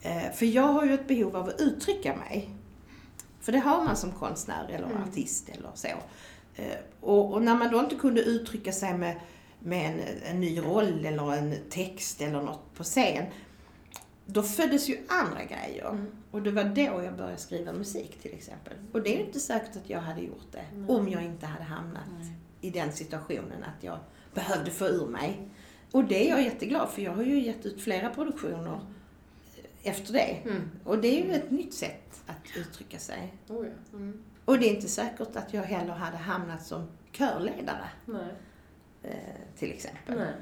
eh, för jag har ju ett behov av att uttrycka mig. För det har man som konstnär eller Mm. artist eller så. Och, och när man då inte kunde uttrycka sig med, med en, en ny roll eller en text eller något på scen. Då föddes ju andra grejer. Och det var då jag började skriva musik till exempel. Och det är inte säkert att jag hade gjort det om jag inte hade hamnat i den situationen att jag behövde få ur mig. Och det är jag jätteglad för jag har ju gett ut flera produktioner efter det. Mm. Och det är ju ett nytt sätt att uttrycka sig. Oh, ja. mm. Och det är inte säkert att jag heller hade hamnat som körledare Nej. eh, till exempel. Nej.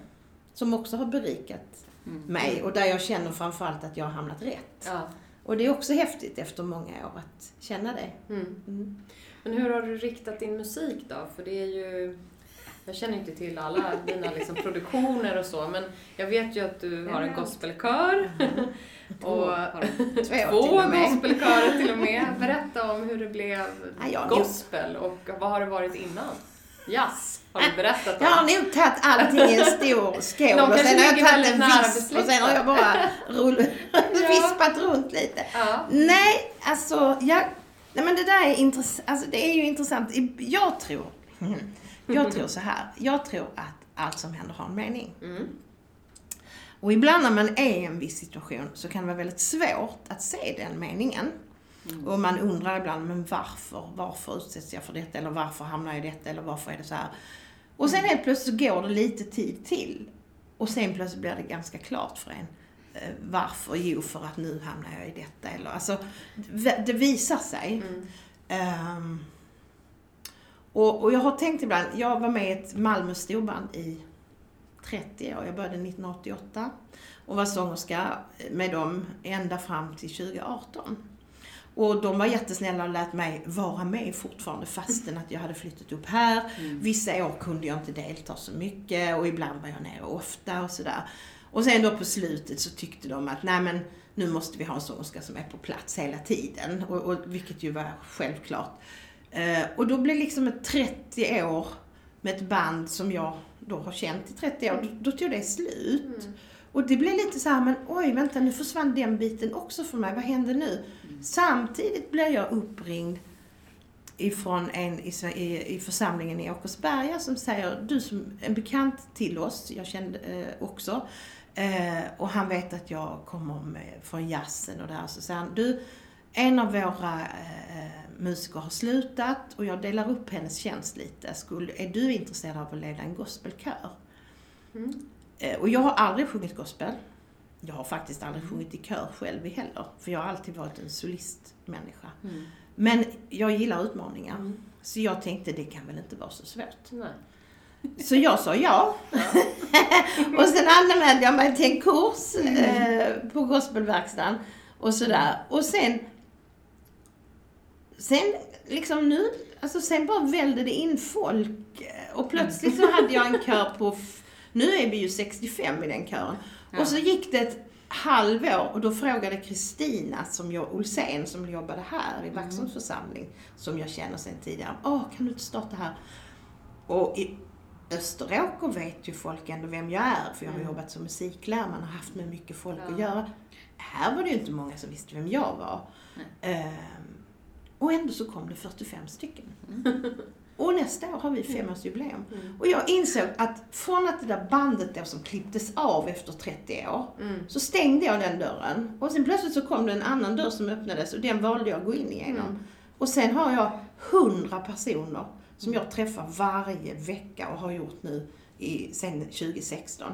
Som också har berikat mig och där jag känner framförallt att jag har hamnat rätt. Ja. Och det är också häftigt efter många år att känna det. Mm. Mm. Men hur har du riktat din musik då? För det är ju... Jag känner inte till alla dina liksom produktioner och så, men jag vet ju att du har en gospelkör. och Två, två gospelkörer till och med. Berätta om hur det blev gospel och vad har det varit innan? Jazz har du berättat om. Jag har nog tagit allting i en stor skål och sen har jag tagit en visp och sen har jag bara rull, vispat runt lite. Ja. Nej, alltså, jag, nej men det där är intressant. Alltså, det är ju intressant. Jag tror, jag tror så här. Jag tror att allt som händer har en mening. Mm. Och ibland när man är i en viss situation så kan det vara väldigt svårt att se den meningen. Och man undrar ibland, men varför? Varför utsätts jag för detta? Eller varför hamnar jag i detta? Eller varför är det så här? Och sen helt plötsligt går det lite tid till. Och sen plötsligt blir det ganska klart för en. Eh, Varför? Jo, för att nu hamnar jag i detta. Eller, alltså, det visar sig. Mm. Ehm, och, och jag har tänkt ibland, jag var med i ett Malmö storband i 30 år. Jag började 1988 och var sångerska med dem ända fram till 2018. Och de var jättesnälla och lät mig vara med fortfarande fastän att jag hade flyttat upp här. Vissa år kunde jag inte delta så mycket och ibland var jag nere ofta och sådär. Och sen då på slutet så tyckte de att nej men nu måste vi ha en sångerska som är på plats hela tiden. Och, och, vilket ju var självklart. Eh, och då blev liksom ett 30 år med ett band som jag då har känt i 30 år, då, då tog det slut. Och det blev lite så här, men oj, vänta, nu försvann den biten också för mig. Vad händer nu? Samtidigt blev jag uppringd ifrån en i, i, i församlingen i Åkersberga som säger, du som en bekant till oss, jag kände eh, också, eh, och han vet att jag kommer med, från jazzen och det här, så säger han, du, en av våra eh, eh musiker har slutat och jag delar upp hennes tjänst lite. Skulle, är du intresserad av att leda en gospelkör? Mm och jag har aldrig sjungit gospel. Jag har faktiskt aldrig sjungit i kör själv heller, för jag har alltid varit en solistmänniska. Men jag gillar utmaningar. Så jag tänkte, det kan väl inte vara så svårt. Nej. Så jag sa ja. och sen anmälde jag mig till en kurs eh, på gospelverkstaden och sådär. Och sen, sen liksom nu, alltså sen bara välde det in folk. Och plötsligt så hade jag en kör på, nu är vi ju 65 i den kören. Och så gick det ett halvår och då frågade Kristina som jag, Olsén som jobbade här i Vaxholms församling, som jag känner sedan tidigare, åh kan du inte starta här? Och i Österåker vet ju folk ändå vem jag är, för jag har jobbat som musiklärare, man har haft med mycket folk att göra. Här var det ju inte många som visste vem jag var. Ehm, och ändå så kom det 45 stycken. Och nästa år har vi femårsjubileum. Och jag insåg att från att det där bandet då som klipptes av efter 30 år, så stängde jag den dörren. Och sen plötsligt så kom det en annan dörr som öppnades och den valde jag att gå in igenom. Och sen har jag 100 personer som jag träffar varje vecka och har gjort nu i, sen 2016.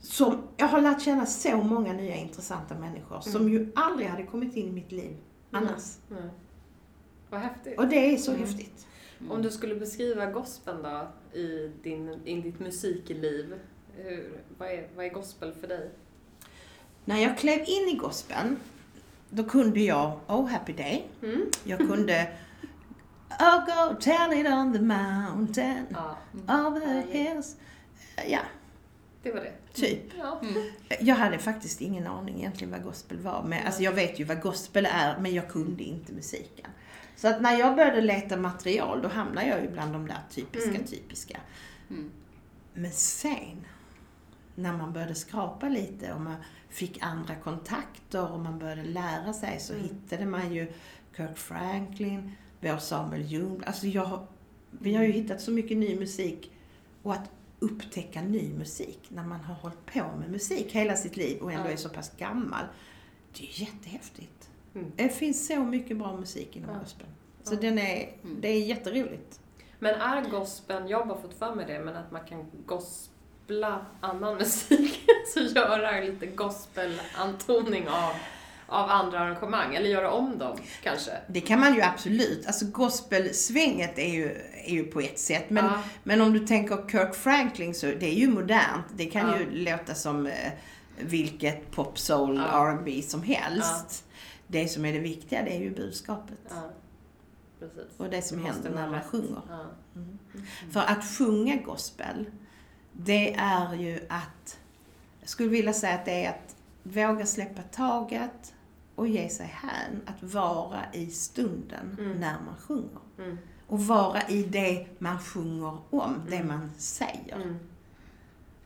Som, jag har lärt känna så många nya intressanta människor som ju aldrig hade kommit in i mitt liv annars. Nej. Vad häftigt. Och det är så häftigt. Om du skulle beskriva gospeln då i, din, i ditt musikliv, hur, vad, är, vad är gospel för dig? När jag klev in i gospeln, då kunde jag Oh Happy Day. Jag kunde Oh go tell it on the mountain, Ja, over the hills. Ja, det var det. typ. Ja. Jag hade faktiskt ingen aning egentligen vad gospel var. Men, alltså jag vet ju vad gospel är, men jag kunde inte musiken. Så att när jag började leta material, då hamnade jag ju bland de där typiska, typiska. Men sen, när man började skrapa lite och man fick andra kontakter och man började lära sig så hittade man ju Kirk Franklin, vår Samuel Ljung. Alltså jag, vi har ju hittat så mycket ny musik och att upptäcka ny musik när man har hållit på med musik hela sitt liv och ändå är så pass gammal. Det är jättehäftigt. Mm. Det finns så mycket bra musik inom Ja. gospeln. Så den är, det är jätteroligt. Men är gospeln, jag har bara fått för mig det, men att man kan gospla annan musik, så göra lite gospelantoning av, av andra arrangemang, eller göra om dem kanske. Det kan man ju absolut. Alltså gospelsvänget är ju, är ju på ett sätt. Men, Ja. men om du tänker Kirk Franklin så det är ju modernt. Det kan Ja. ju låta som eh, vilket pop, soul, Ja. R&B som helst. Det som är det viktiga det är ju budskapet. Ja, precis. Och det som Det händer när man rätt. sjunger. Ja. För att sjunga gospel, det är ju att, jag skulle vilja säga att det är att våga släppa taget och ge sig hän. Att vara i stunden Mm. när man sjunger. Mm. Och vara i det man sjunger om, det man säger.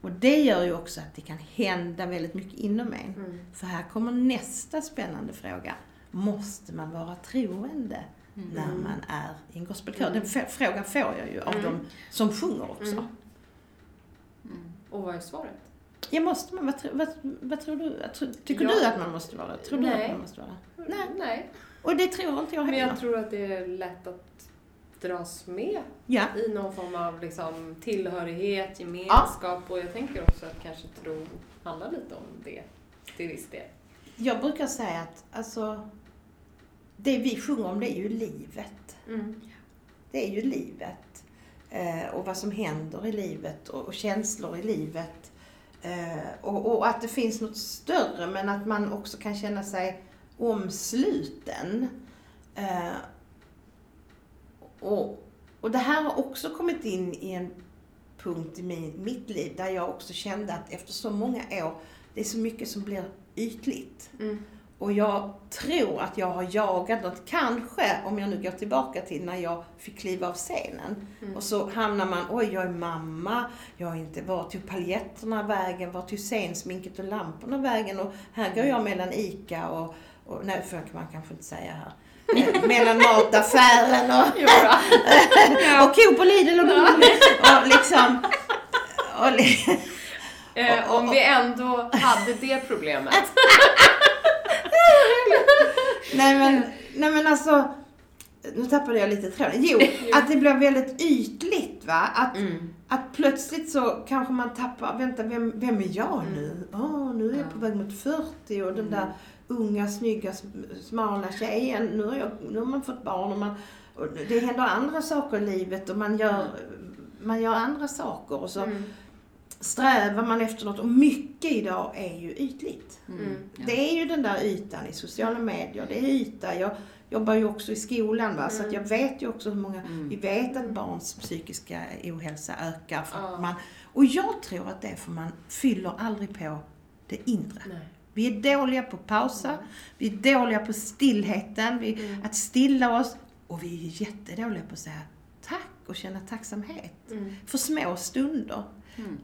Mm. Och det gör ju också att det kan hända väldigt mycket inom en. Mm. För här kommer nästa spännande fråga. Måste man vara troende när man är i en gospelkör? Den f- frågan får jag ju av Mm. de som sjunger också. Mm. Och vad är svaret? Ja, måste man, vad, vad, vad tror du? Tycker Ja. du att man måste vara? Tror du Nej. att man måste vara? Nej. Nej. Och det tror inte jag Men heller. jag tror att det är lätt att dras med Ja. i någon form av liksom tillhörighet, gemenskap och jag tänker också att kanske tro handlar lite om det till viss del. Jag brukar säga att alltså, det vi sjunger om det är ju livet. Mm. Det är ju livet. Eh, och vad som händer i livet och, och känslor i livet. Eh, och, och att det finns något större men att man också kan känna sig omsluten. Eh, och, och det här har också kommit in i en punkt i min, mitt liv där jag också kände att efter så många år, det är så mycket som blir ytligt. Mm. Och jag tror att jag har jagat något, kanske om jag nu går tillbaka till när jag fick kliva av scenen. Mm. Och så hamnar man, oj jag är mamma, jag är inte, var tog paljetterna vägen, var tog scensminket och lamporna vägen? Och här går jag mellan ICA och, och nej för man kanske inte säga här. Mellan mataffären och, och Coop och Lidl och, och liksom. Och, li- Eh, om vi ändå hade det problemet. Nej men, nej men alltså, nu tappade jag lite tråden. Jo, att det blir väldigt ytligt va. Att, Mm. att plötsligt så kanske man tappar, vänta vem, vem är jag nu? Åh, nu är jag på väg mot 40 och den där unga, snygga, sm- smala tjejen, nu har, jag, nu har man fått barn och, man, och det händer andra saker i livet och man gör, man gör andra saker och så Mm. strävar man efter något och mycket idag är ju ytligt. Mm. Det är ju den där ytan i sociala medier, det är yta. Jag jobbar ju också i skolan va, så att jag vet ju också hur många, vi vet att barns psykiska ohälsa ökar. För Ja. att man, och jag tror att det är för man fyller aldrig på det inre. Nej. Vi är dåliga på att pausa, vi är dåliga på stillheten, vi, att stilla oss och vi är jättedåliga på att säga tack och känna tacksamhet Mm. för små stunder.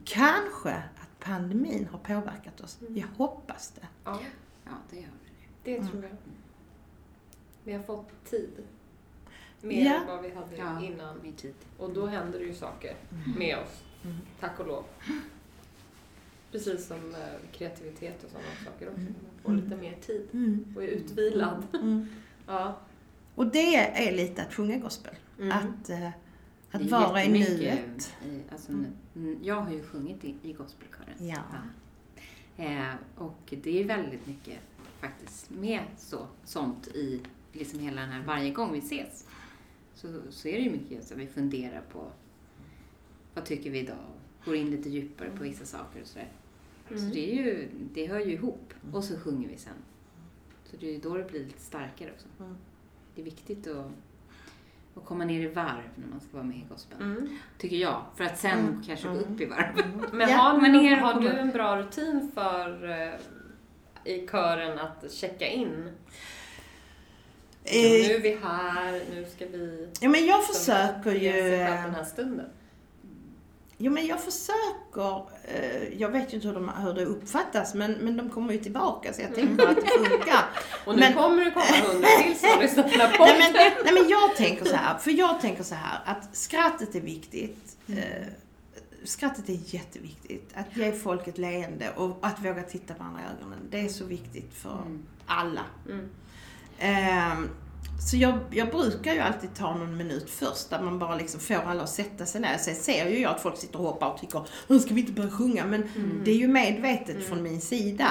Kanske att pandemin har påverkat oss. Jag hoppas det. Ja, Ja, det gör vi. det Mm. tror jag. Vi har fått tid. Mer Ja. än vad vi hade Ja, innan. Och då händer det ju saker med oss. Tack och lov. Precis som eh, kreativitet och sådana saker också. Man får lite mer tid Mm. och är utvilad. Mm. Ja. Och det är lite att sjunga gospel. Mm. Att, eh, att vara i nuet. Alltså, mm, jag har ju sjungit i, i gospelkören. Ja. Eh, och det är väldigt mycket faktiskt med så, sånt i liksom hela den här, varje gång vi ses. Så, så är det ju mycket så vi funderar på vad tycker vi idag? Går in lite djupare på vissa saker och sådär. Så Mm. det, är ju, det hör ju ihop. Och så sjunger vi sen. Så det är ju då det blir lite starkare också. Mm. Det är viktigt att, att komma ner i varv när man ska vara med i gospeln. Mm. Tycker jag. För att sen kanske gå upp i varv. Men Ja, har, men ner har du en bra rutin för eh, i kören att checka in? Eh, nu är vi här, nu ska vi ja, men jag som försöker ju... eh, den här stunden. Jo, men jag försöker... Eh, jag vet ju inte hur, de, hur det uppfattas, men, men de kommer ju tillbaka så jag tänker att det funkar. Och nu men- kommer det komma hundra till som lyssnar på den nej, men, nej men jag tänker så här, för jag tänker så här att skrattet är viktigt. Mm. Eh, skrattet är jätteviktigt. Att ge folk ett leende och att våga titta varandra i ögonen. Det är så viktigt för alla. Mm. Så jag, jag brukar ju alltid ta någon minut först där man bara liksom får alla att sätta sig ner. Sen ser ju jag att folk sitter och hoppar och tycker nu ska vi inte börja sjunga. Men det är ju medvetet från min sida.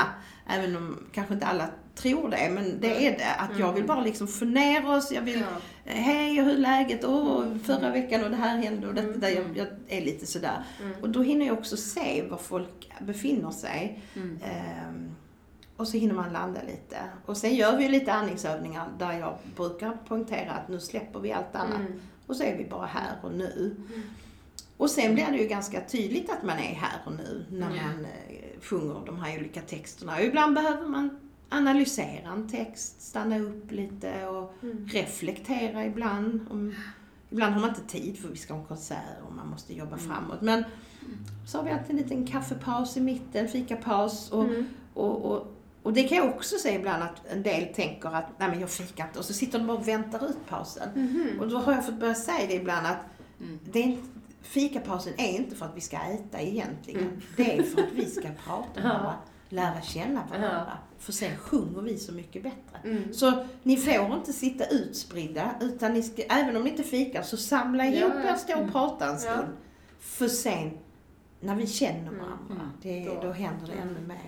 Även om kanske inte alla tror det. Men det är det. Att jag vill bara liksom få ner oss. Jag vill, Ja. hej hur är läget? Åh, förra veckan och det här hände och detta där. Jag, jag är lite sådär. Och då hinner jag också se var folk befinner sig. Ehm, och så hinner man landa lite. Och sen gör vi lite andningsövningar där jag brukar poängtera att nu släpper vi allt annat. Mm. Och så är vi bara här och nu. Och sen blir det ju ganska tydligt att man är här och nu när man eh, sjunger de här olika texterna. Och ibland behöver man analysera en text, stanna upp lite och reflektera ibland. Om, ibland har man inte tid för vi ska ha en konsert och man måste jobba framåt. Men så har vi alltid en liten kaffepaus i mitten, fikapaus. Och, och, och, och det kan jag också se ibland att en del tänker att nej men jag fikar inte och så sitter de bara och väntar ut pausen. Och då har jag fått börja säga det ibland att det är inte, fikapausen är inte för att vi ska äta egentligen. Det är för att vi ska prata med varandra, lära känna varandra. För sen sjunger vi så mycket bättre. Så ni får inte sitta utspridda, utan ni ska, även om ni inte fikar, så samla ihop Ja, ja. er, stå och prata en Ja. stund. För sen, när vi känner varandra, det, Då. då händer det ännu mer.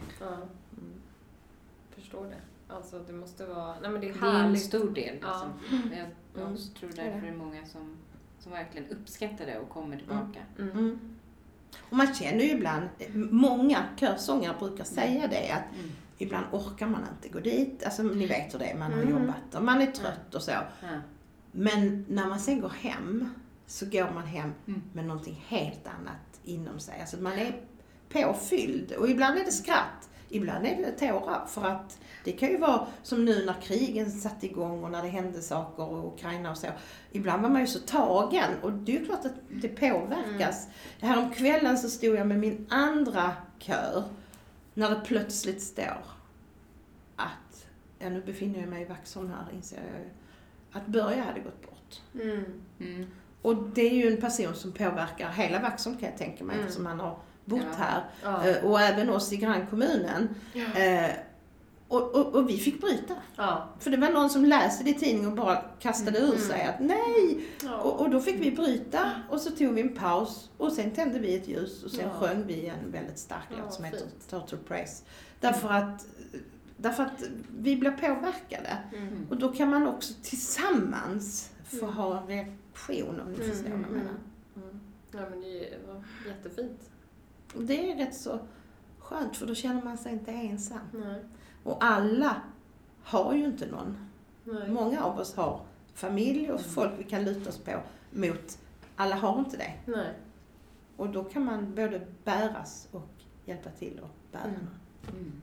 Förstår det. Alltså det måste vara, nej men det är Det är en stor del. Ja. Liksom. Jag, jag Mm. också tror därför det är många som, som verkligen uppskattar det och kommer tillbaka. Mm. Mm. Och man känner ju ibland, många körsångare brukar säga det, att Mm. ibland orkar man inte gå dit. Alltså ni vet hur det är, man har Mm. jobbat och man är trött och så. Ja. Men när man sen går hem, så går man hem Mm. med någonting helt annat inom sig. Alltså man är påfylld. Och ibland är det skratt, ibland är det tårar. För att det kan ju vara som nu när krigen satte igång och när det hände saker och Ukraina och så. Ibland var man ju så tagen och det är ju klart att det påverkas. Mm. Här om kvällen så stod jag med min andra kör när det plötsligt står att, ja nu befinner jag mig i Vaxholm här inser jag ju, att Börje hade gått bort. Mm. Mm. Och det är ju en person som påverkar hela Vaxholm kan jag tänka mig Mm. eftersom han har bott Ja. här. Ja. Eh, Och även oss i grannkommunen. Eh, och, och, och vi fick bryta. Ja. För det var någon som läste det i tidningen och bara kastade ur sig att nej! Ja. Och, och då fick vi bryta och så tog vi en paus och sen tände vi ett ljus och sen Ja. sjöng vi en väldigt stark Ja, låt som heter. Total Praise. Därför att, därför att vi blir påverkade. Mm. Och då kan man också tillsammans få Mm. ha en reaktion om ni Mm, förstår vad jag mm, menar. Mm. Ja men det var jättefint. Och det är rätt så skönt för då känner man sig inte ensam. Nej. Och alla har ju inte någon. Nej. Många av oss har familj och folk vi kan luta oss på mot. Alla har inte det. Nej. Och då kan man både bäras och hjälpa till att bära. Mm. Mm.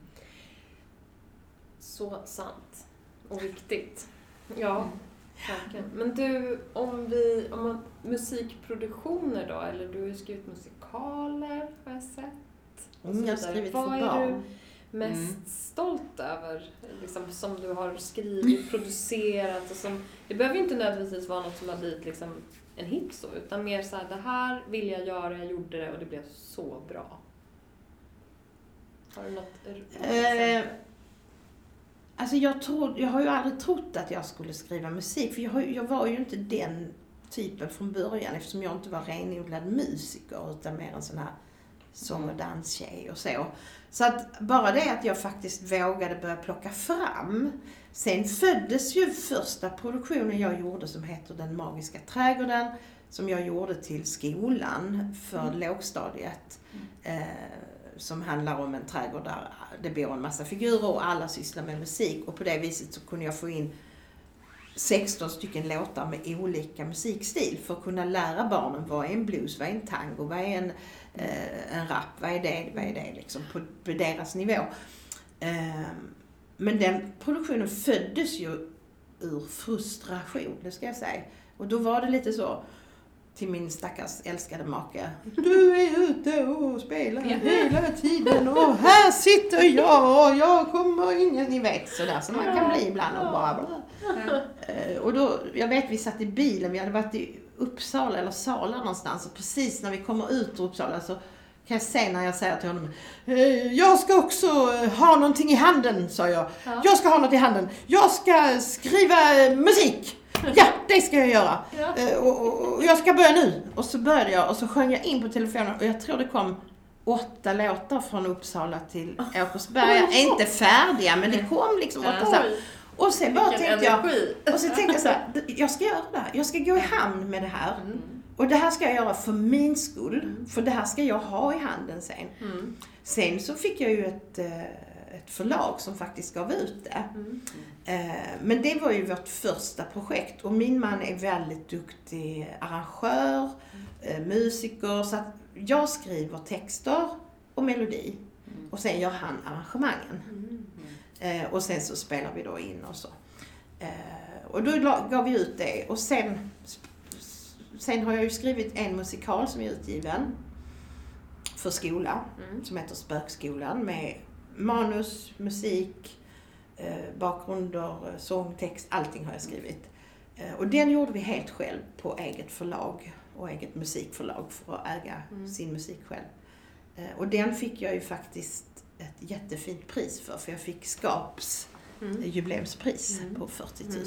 Så sant. Och viktigt. Ja, verkligen. Men du, om vi, om man, musikproduktioner då, eller du har ju skrivit musikaler har jag sett. Mm, jag har skrivit Vad för är barn. du mest Mm. stolt över, liksom, som du har skrivit, producerat och som, det behöver ju inte nödvändigtvis vara något som har blivit liksom en hit så, utan mer så här, det här vill jag göra, jag gjorde det och det blev så bra. Har du något Eh, Alltså jag, trodde, jag har ju aldrig trott att jag skulle skriva musik, för jag, har, jag var ju inte den typen från början eftersom jag inte var renodlad musiker utan mer en sån här sång och danstjej och så. Så att bara det att jag faktiskt vågade börja plocka fram. Sen föddes ju första produktionen jag gjorde som heter Den magiska trädgården som jag gjorde till skolan för lågstadiet. Eh, som handlar om en trädgård där det bor en massa figurer och alla sysslar med musik. Och på det viset så kunde jag få in 16 stycken låtar med olika musikstil för att kunna lära barnen vad är en blues, vad är en tango, vad är en, eh, en rap, vad är det, vad är det liksom på, på deras nivå. Eh, men den produktionen föddes ju ur frustration, det ska jag säga. Och då var det lite så till min stackars älskade make. Du är ute och spelar hela tiden och här sitter jag och jag kommer ingen, ni vet sådär som man kan bli ibland och bara bla. Eh, Och då, jag vet vi satt i bilen, vi hade varit i Uppsala eller Sala någonstans och precis när vi kommer ut ur Uppsala så kan jag se när jag säger till honom "Eh, Jag ska också eh, ha någonting i handen, sa jag. Jag ska ha något i handen. Jag ska skriva musik. Ja, det ska jag göra. Ja. Och, och, och jag ska börja nu. Och så började jag och så sjöng jag in på telefonen och jag tror det kom åtta låtar från Uppsala till Åkersberga. Inte färdiga, men det kom liksom åtta så Och sen bara vilken tänkte jag, och så tänkte jag så här, jag ska göra det här. Jag ska gå i hamn med det här. Mm. Och det här ska jag göra för min skull. För det här ska jag ha i handen sen. Mm. Sen så fick jag ju ett, eh, ett förlag som faktiskt gav ut det. Mm. Eh, Men det var ju vårt första projekt och min man är väldigt duktig arrangör, eh, musiker, så att jag skriver texter och melodi och sen gör han arrangemangen. Eh, Och sen så spelar vi då in och så. Eh, Och då gav vi ut det och sen, sen har jag ju skrivit en musikal som är utgiven för skola Mm. som heter Spökskolan med manus, musik, eh, bakgrunder, eh, sång, text, allting har jag skrivit. Eh, och den gjorde vi helt själv på eget förlag och eget musikförlag för att äga sin musik själv. Eh, och den fick jag ju faktiskt ett jättefint pris för, för jag fick Skaps Mm. jubileumspris på 40 000.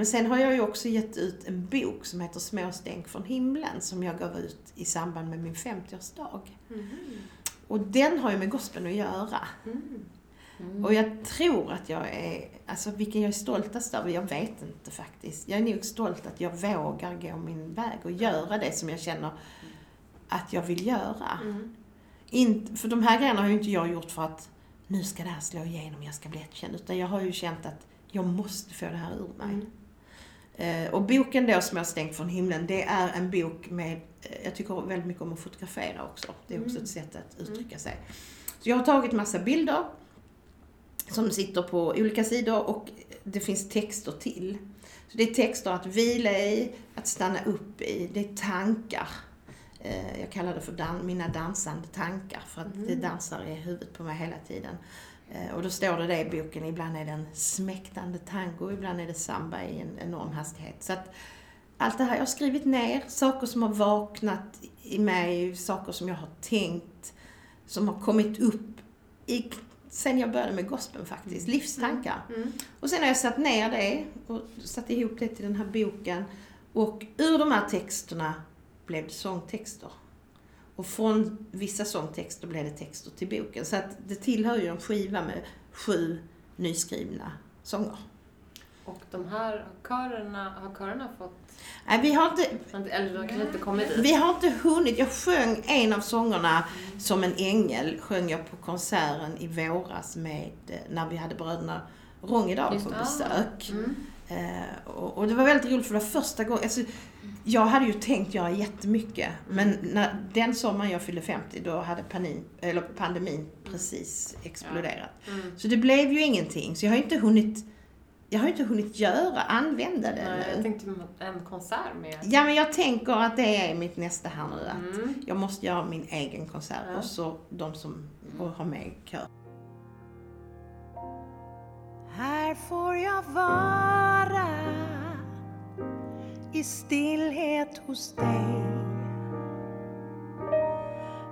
Men sen har jag ju också gett ut en bok som heter Små stänk från himlen som jag gav ut i samband med min 50-årsdag. Och den har ju med gospeln att göra. Och jag tror att jag är, alltså vilken jag är stoltast över, jag vet inte faktiskt. Jag är nog stolt att jag vågar gå min väg och göra det som jag känner att jag vill göra. In, för de här grejerna har ju inte jag gjort för att nu ska det här slå igenom, jag ska bli jättekänd. Utan jag har ju känt att jag måste få det här ur mig. Eh, och boken då, Små stänk från himlen, det är en bok med, eh, jag tycker väldigt mycket om att fotografera också. Det är också ett sätt att uttrycka sig. Så jag har tagit massa bilder som sitter på olika sidor och det finns texter till. Så det är texter att vila i, att stanna upp i, det är tankar. Eh, Jag kallar det för dan- mina dansande tankar för att det dansar i huvudet på mig hela tiden. Eh, Och då står det det i boken, ibland är det en smäktande tango, ibland är det samba i en enorm hastighet. Så att allt det här, jag har skrivit ner saker som har vaknat i mig, saker som jag har tänkt, som har kommit upp i, sen jag började med gospeln faktiskt, livstankar. Och sen har jag satt ner det och satt ihop det till den här boken. Och ur de här texterna blev det sångtexter. Och från vissa sångtexter blev det texter till boken. Så att det tillhör ju en skiva med sju nyskrivna sånger. Och de här körerna, har körerna fått, Nej, vi har inte, eller de kanske inte kommit dit? vi har inte hunnit. Jag sjöng en av sångerna som en ängel, sjöng jag på konserten i våras med, eh, när vi hade bröderna Rångedal på besök. Mm. Eh, och, och det var väldigt roligt för det var första gången, alltså, jag hade ju tänkt göra jättemycket. Men när, den sommaren jag fyllde 50, då hade panin, eller pandemin precis exploderat. Mm. Så det blev ju ingenting. Så jag har inte hunnit, jag har inte hunnit göra, använda det Nej, jag nu. tänkte en konsert med... Ja, men jag tänker att det är mitt nästa här nu. Att Mm. jag måste göra min egen konsert Ja. och så de som har med kör. Här får jag vara i stillhet hos dig.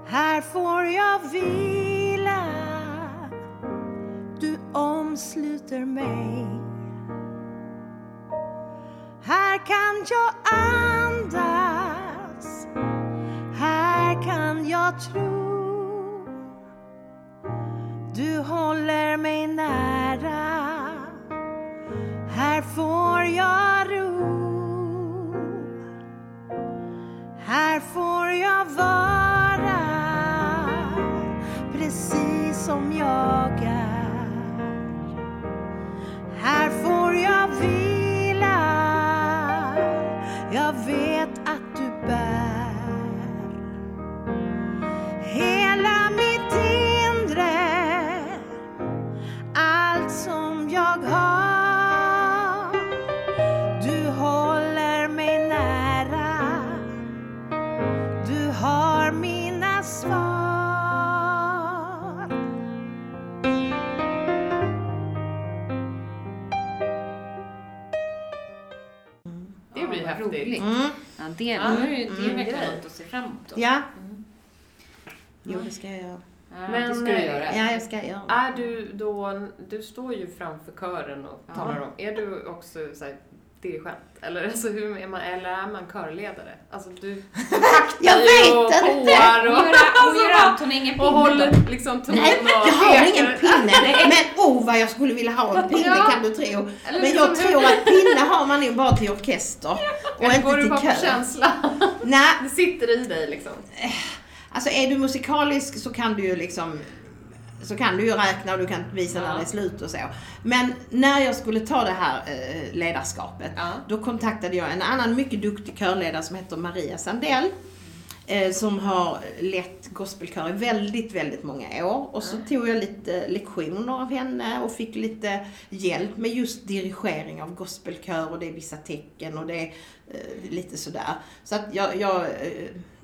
Här får jag vila. Du omsluter mig. Här kan jag andas, här kan jag tro. Du håller mig nära, här får jag ro. Här får jag vara precis som jag är. Här får jag vila. Roligt. Mm. Ja, det, Ja, det, är ju- det är mm, verkligen något att se fram emot. då. Ja. Jo, det ska jag göra. Ja, Men, det ska du eh, göra. Ja, jag ska göra. Är du då, du står ju framför kören och Ja. talar om, är du också så här, dirigent? Eller, alltså, hur är man, eller är man körledare? Alltså du, Jag ju och vet inte. påar Hon och, gör, allt, hon har ingen och pinne håller då. liksom tonen Nej, och jag har ingen pinne. Men oh vad jag skulle vilja ha en pinne Ja. kan du tro. Eller Men liksom jag tror att pinne har man nog bara till orkester. Och Eller inte går du till bara på kör. känsla? Nej, Det sitter i dig liksom. alltså är du musikalisk så kan du ju liksom så kan du ju räkna och du kan visa när det är slut och så. Men när jag skulle ta det här eh, ledarskapet, Ja. då kontaktade jag en annan mycket duktig körledare som heter Maria Sandell. Eh, som har lett gospelkör i väldigt, väldigt många år. Och så tog jag lite lektioner av henne och fick lite hjälp med just dirigering av gospelkör och det är vissa tecken och det är eh, lite sådär. Så att jag, jag,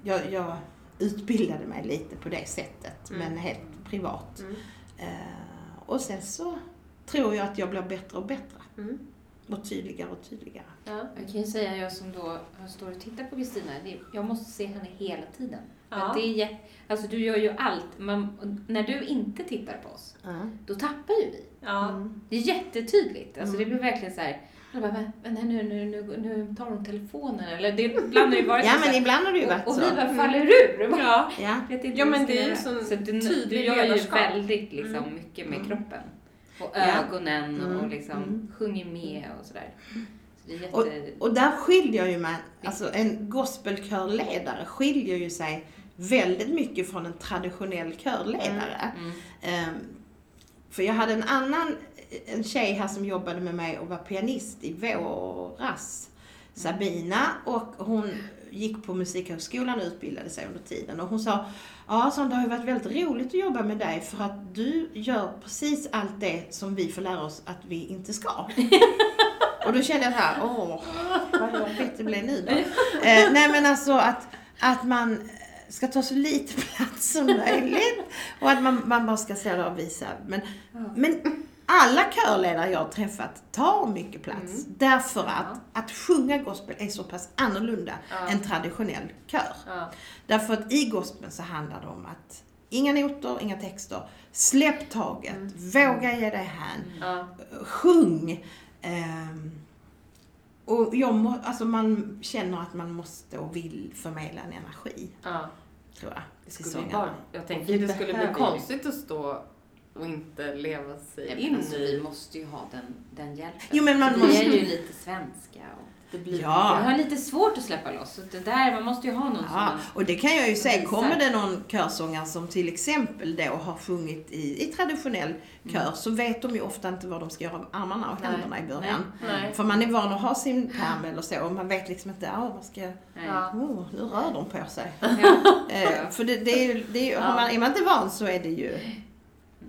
jag, jag utbildade mig lite på det sättet, Mm. men helt privat. Mm. Eh, och sen så tror jag att jag blir bättre och bättre. Mm. Och tydligare och tydligare. Ja. Jag kan ju säga, jag som då står och tittar på Kristina, jag måste se henne hela tiden. Ja. Det är, alltså du gör ju allt, men när du inte tittar på oss, Ja. då tappar ju vi. Ja. Mm. Det är jättetydligt. Alltså Mm. det blir verkligen så här. Jag bara, men, nu, nu, nu, nu tar hon telefonen. Eller det ibland har det varit Ja så men här, ibland har det ju varit och, och så. vi bara faller ur. Bara, Ja. Ja. vet inte Ja, men det är ju göra. sån så du, du tydlig gör ju ledarskap. väldigt liksom, Mm. mycket med Mm. kroppen. Och Ja. ögonen och Mm. liksom Mm. sjunger med och sådär. Så det är jätte... Och, och där skiljer ju man, alltså en gospelkörledare skiljer ju sig väldigt mycket från en traditionell körledare. Mm. Ehm, för jag hade en annan, en tjej här som jobbade med mig och var pianist i våras. Sabina och hon gick på Musikhögskolan och utbildade sig under tiden. Och hon sa, ja så det har ju varit väldigt roligt att jobba med dig för att du gör precis allt det som vi får lära oss att vi inte ska. och då kände jag så här, åh, vad jobbigt det blev nu då. Eh, nej men alltså att, att man ska ta så lite plats som möjligt. Och att man, man bara ska se och visa. Men, men alla körledare jag har träffat tar mycket plats. Därför att, att sjunga gospel är så pass annorlunda Ja. än traditionell kör. Ja. Därför att i gospeln så handlar det om att inga noter, inga texter. Släpp taget, våga ge dig hän, Ja. sjung. Ehm, och jag må, alltså man känner att man måste och vill förmedla en energi, Ja. tror jag. Det skulle bara, jag tänker det skulle bli konstigt att stå och inte leva sig Nej, in alltså, vi i. måste ju ha den, den hjälpen. Jo, men man vi måste- är ju lite svenska. Och Det blir Ja. Jag har lite svårt att släppa loss. Det där, man måste ju ha någon som Ja, man... och det kan jag ju säga, kommer det någon körsångare som till exempel då har sjungit i, i traditionell kör så vet de ju ofta inte vad de ska göra med armarna och Nej. händerna i början. Nej. För man är van att ha sin pärm eller så och man vet liksom inte, ja vad ska jag, Nej. Ja. oh, nu rör de på sig. Ja. Eh, för det, det är ju, det är man, är man inte van så är det ju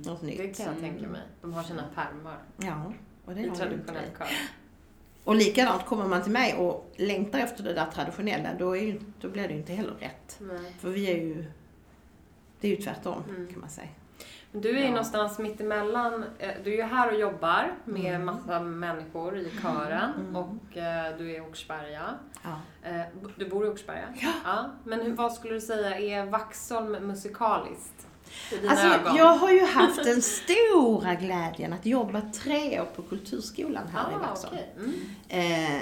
något Det nytt. kan jag tänka mig. De har sina pärmar Ja, och det i har traditionell kör. Och likadant kommer man till mig och längtar efter det där traditionella, då, är ju, då blir det ju inte heller rätt. Nej. För vi är ju, det är ju tvärtom Mm. kan man säga. Men Du är ju Ja. någonstans mitt emellan. eh, Du är ju här och jobbar med Mm. massa människor i kören Mm. och eh, du är i Åkersberga. Ja. Eh, Du bor i Åkersberga? Ja. Men hur, vad skulle du säga är Vaxholm musikaliskt? I dina Alltså, ögon? jag har ju haft den stora glädjen att jobba tre år på Kulturskolan här i ah, Vaxholm. okej. Mm. Eh,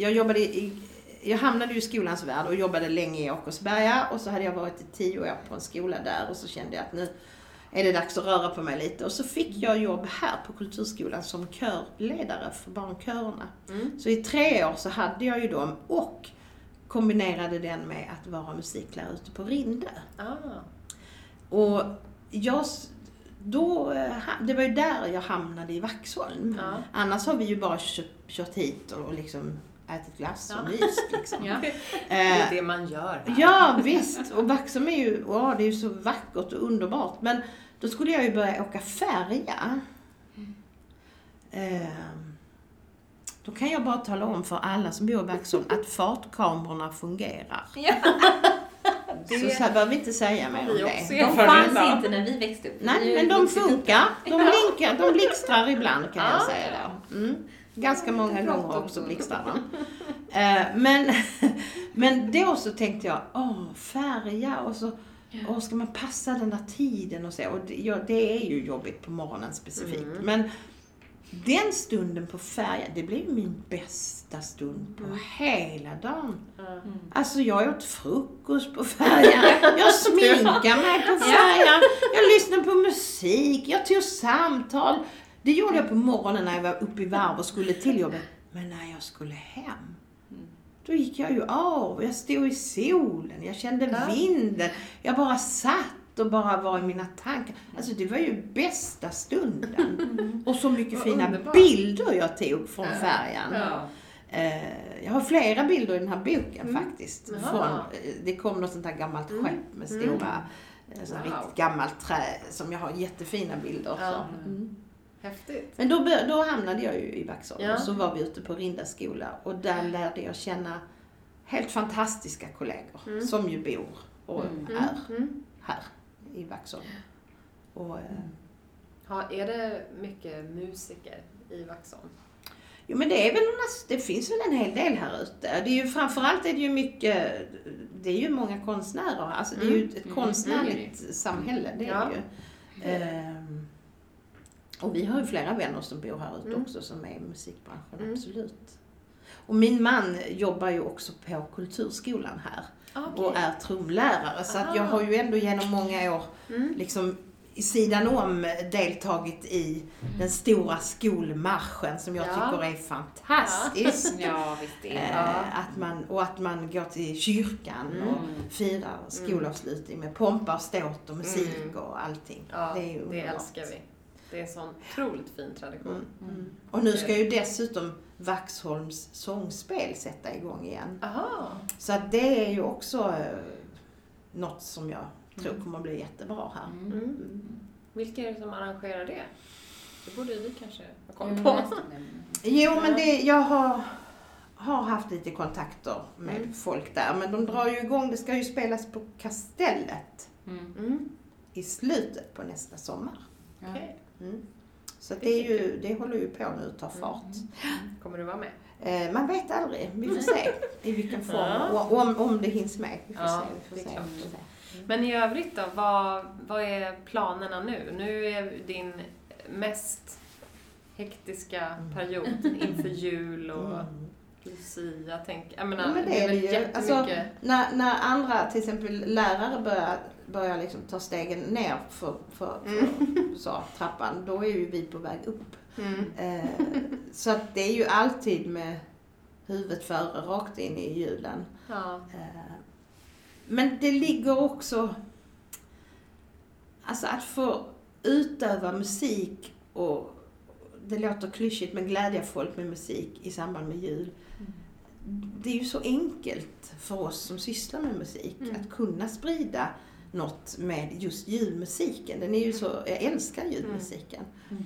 jag jobbade i, jag hamnade ju i skolans värld och jobbade länge i Åkersberga och så hade jag varit i tio år på en skola där och så kände jag att nu är det dags att röra på mig lite. Och så fick jag jobb här på Kulturskolan som körledare för barnkörerna. Mm. Så i tre år så hade jag ju dem och kombinerade den med att vara musiklärare ute på Rinde. Ah. Och jag, då, eh, det var ju där jag hamnade i Vaxholm. Ja. Annars har vi ju bara kört, kört hit och liksom ätit glass och Ja. myst liksom. Ja. Det är Eh, det man gör här. ja visst, och Vaxholm är ju, åh, det är ju så vackert och underbart. Men då skulle jag ju börja åka färja. Eh, då kan jag bara tala om för alla som bor i Vaxholm att fartkamerorna fungerar. Det- Så, så här behöver vi inte säga mer om det. De fanns av. inte när vi växte upp. Nej, men de funkar. De blinkar, de blixtrar ibland kan jag säga då. Mm. Ganska många gånger också blixtrar de. Eh, men, men då så tänkte jag, åh, färja och så och ska man passa den där tiden och så. Och det, ja, det är ju jobbigt på morgonen specifikt. Mm. Men den stunden på färjan, det blev min bästa stund på hela dagen. Mm. Alltså jag åt frukost på färjan, jag sminkade mig på färjan, jag lyssnade på musik, jag tog samtal. Det gjorde jag på morgonen när jag var uppe i varv och skulle till jobbet. Men när jag skulle hem, då gick jag ju av. Jag stod i solen, jag kände vinden. Jag bara satt och bara var i mina tankar. Alltså det var ju bästa stunden. Och så mycket Vad fina bilder jag tog från Ja. färjan. Ja. Eh, jag har flera bilder i den här boken Mm. faktiskt. Från, eh, det kom något sånt här gammalt Mm. skepp med Mm. stora, mm. Wow. riktigt gammalt trä som jag har jättefina bilder Ja. Mm. Häftigt. Men då, då hamnade jag ju i Vaxholm Ja. och så var vi ute på Rinda skola och där lärde jag känna helt fantastiska kollegor Mm. som ju bor och Mm. är Mm. här i Vaxholm. Och, eh, Ha, är det mycket musiker i Vaxholm? Jo men det är väl det finns väl en hel del här ute. Det är ju framförallt är det ju mycket, det är ju många konstnärer. Alltså det är ju ett Mm. konstnärligt samhälle, det är Ja. ju. Ehm, och vi har ju flera vänner som bor här ute Mm. också som är i musikbranschen, Mm. absolut. Och min man jobbar ju också på Kulturskolan här och är trumlärare. Så att jag Ah. har ju ändå genom många år Mm. liksom i sidan om deltagit i den stora skolmarschen som jag Ja. tycker är fantastisk. Ja, Eh, det. att man, och att man går till kyrkan Mm. och firar skolavslutning med pompa och ståt och musik Mm. och allting. Ja, det är ju det underbart. älskar vi. Det är en sån otroligt fin tradition. Mm. Mm. Och nu ska ju dessutom Vaxholms sångspel sätta igång igen. Aha. Så att det är ju också eh, något som jag tror kommer att bli jättebra här. Mm. Mm. Vilka är det som arrangerar det? Det borde vi kanske ha koll Mm, på. det. Jo, men det, jag har, har haft lite kontakter med Mm. folk där. Men de drar ju igång, det ska ju spelas på Kastellet Mm. Mm. i slutet på nästa sommar. Ja. Mm. Så det, är ju, det håller ju på nu att ta fart. Kommer du vara med? Eh, man vet aldrig, vi får se i vilken form Ja. och om, om det hinns med. Vi får Ja, se. Vi det får är se. klart. Vi får se. Men i övrigt då, vad, vad är planerna nu? Nu är din mest hektiska period inför jul och Mm. Lucia. Tänk, jag menar, Ja, men det är väl ju. jättemycket... Alltså, när, när andra, till exempel lärare, börjar, börjar liksom ta stegen ner för, för, för så, trappan, då är ju vi på väg upp. mm. Eh, så att det är ju alltid med huvudet före, rakt in i julen. ja. Eh, men det ligger också, alltså att få utöva musik och det låter klyschigt men glädja folk med musik i samband med jul. Det är ju så enkelt för oss som sysslar med musik Mm. att kunna sprida något med just julmusiken. Den är ju så, jag älskar julmusiken. Mm.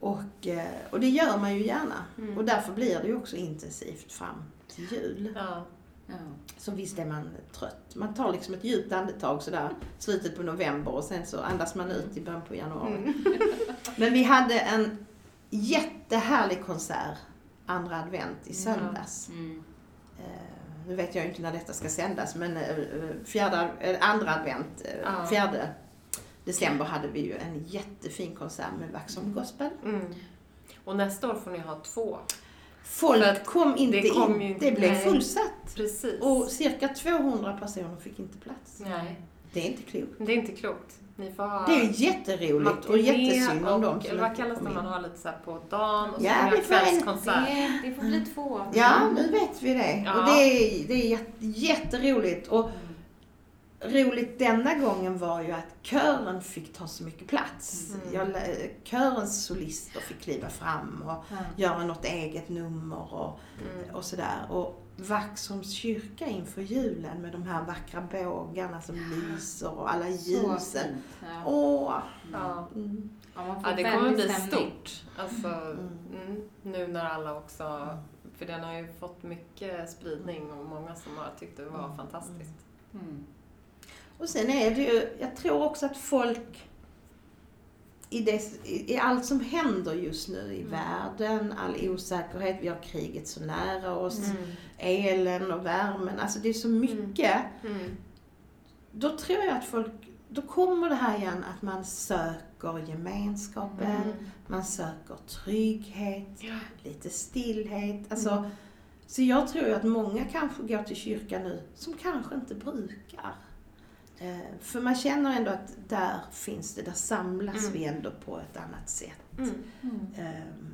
Och, eh, och det gör man ju gärna. Mm. Och därför blir det ju också intensivt fram till jul. ja. Ja. Så visst är man trött. Man tar liksom ett djupt andetag sådär slutet på november och sen så andas man ut i början på januari. Mm. Men vi hade en jättehärlig konsert andra advent i söndags. Mm. Eh, nu vet jag inte när detta ska sändas men eh, fjärde, eh, andra advent, eh, Ja. fjärde december hade vi ju en jättefin konsert med Vaxholm Gospel. Mm. Och nästa år får ni ha två. Folk kom inte det kom in. ju det blev nej. fullsatt. Precis. Och cirka 200 personer fick inte plats. Nej, Det är inte klokt. det är inte klokt. Ni får ha Det är ju jätteroligt och jättesynd om dem eller vad kallas det man har lite så här på dagen och så Ja, vi en- kvällskonsert. Det, det får bli två. Ja, nu vet vi det. Ja. Och det är, det är jätte, jätteroligt. Och roligt denna gången var ju att kören fick ta så mycket plats. Mm. Jag, körens solister fick kliva fram och göra något eget nummer och, Mm. och sådär. Och Vaxholms kyrka inför julen med de här vackra bågarna som lyser och alla Så ljusen. fint. Ja. Åh! Ja. Mm. Ja, man får Ja, det kommer bli stämning. stort. Alltså, mm, nu när alla också... För den har ju fått mycket spridning och många som har tyckt det var fantastiskt. Mm. Och sen är det ju, jag tror också att folk i, det, i, allt som händer just nu i världen, all osäkerhet, vi har kriget så nära oss, elen och värmen, alltså det är så mycket. Mm. Då tror jag att folk, då kommer det här igen att man söker gemenskapen, Mm. man söker trygghet, Ja. lite stillhet. Alltså, Mm. Så jag tror ju att många kanske går till kyrkan nu som kanske inte brukar. Eh, för man känner ändå att där finns det, där samlas Mm. vi ändå på ett annat sätt. Mm. Ehm,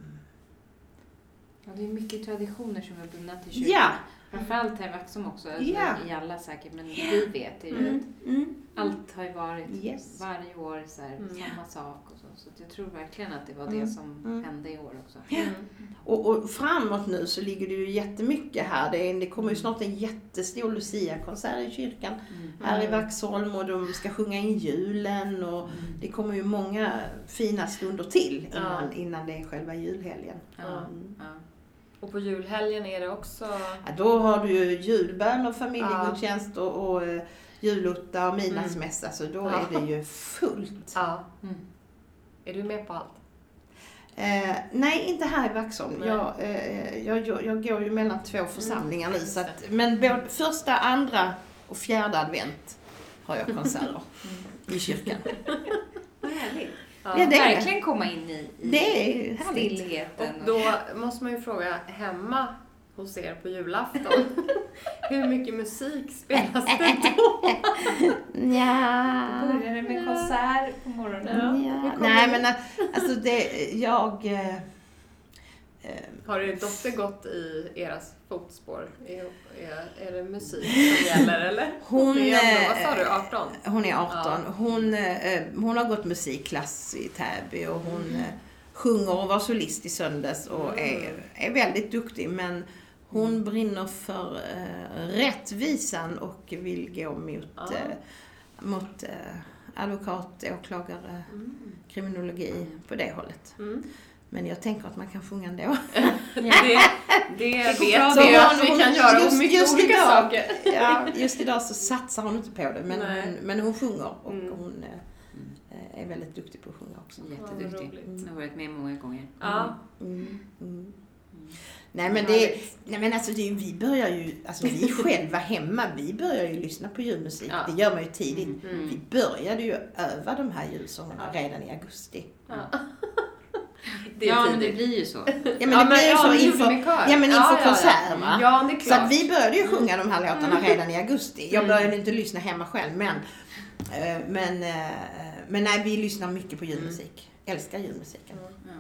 Ja, det är mycket traditioner som är bundna till kyrkan. ja! Framförallt här i Vaxholm också. Alltså, Ja. I alla säkert, men vi vet det ju. Mm, mm. Allt har ju varit Yes. varje år så här, Mm. samma sak. Och så. jag tror verkligen att det var Mm. det som Mm. hände i år också. Mm. Och, och framåt nu så ligger det ju jättemycket här. Det, är, det kommer ju snart en jättestor Lucia-konsert i kyrkan Mm. här i Vaxholm och de ska sjunga in julen och det kommer ju många fina stunder till innan, Ja. innan det är själva julhelgen. Ja. Mm. Ja. Och på julhelgen är det också... Ja, då har du ju julbön och familjegudstjänst och, och eh, julotta och midnattsmässa så då Mm. Ja. är det ju fullt. Ja. Mm. Är du med på allt? Eh, nej, inte här i Vaxholm. Jag, eh, jag, jag, jag går ju mellan två församlingar nu. Så att, men både första, andra och fjärde advent har jag konserter i kyrkan. Vad härligt. Ja, det är det. Verkligen komma in i, i Det är härligt. stillheten. Och då måste man ju fråga hemma hos er på julafton. Hur mycket musik spelas det då? Ja. Börjar det med konsert på morgonen? Ja. Nej men eh, alltså det, jag... eh, eh, Har er dotter gått i eras fotspår? Är, är, är det musik som gäller eller? Hon, är ändå, eh, vad sa du, 18? Hon är 18. Hon, eh, hon har gått musikklass i Täby och hon eh, sjunger och var solist i söndags och är, är väldigt duktig. Men hon brinner för eh, rättvisan och vill gå mot, Ja. eh, mot eh, advokat, åklagare, kriminologi på det hållet. Mm. Men jag tänker att man kan sjunga ändå. Det, det vet vi hon- att vi hon- kan göra just- mycket just olika idag- saker. Ja, just idag så satsar hon inte på det, men, hon, men hon sjunger och Mm. hon eh, är väldigt duktig på att sjunga också. Jätteduktig. roligt. Jag har varit med många gånger. Ja. Mm. Mm. Nej men det, nej men alltså det, vi börjar ju, alltså vi själva hemma, vi börjar ju lyssna på julmusik. Ja. Det gör man ju tidigt. Mm. Vi började ju öva de här julsångerna redan i augusti. Ja. Det Ja, men det blir ju så. Ja men det blir ju så inför, ja, men inför Ja, ja, ja. konsert va? Ja, det är Så klart. att vi började ju sjunga de här låtarna redan i augusti. Jag Mm. började inte lyssna hemma själv men, eh, men, eh, men nej, vi lyssnar mycket på julmusik. Älskar julmusiken.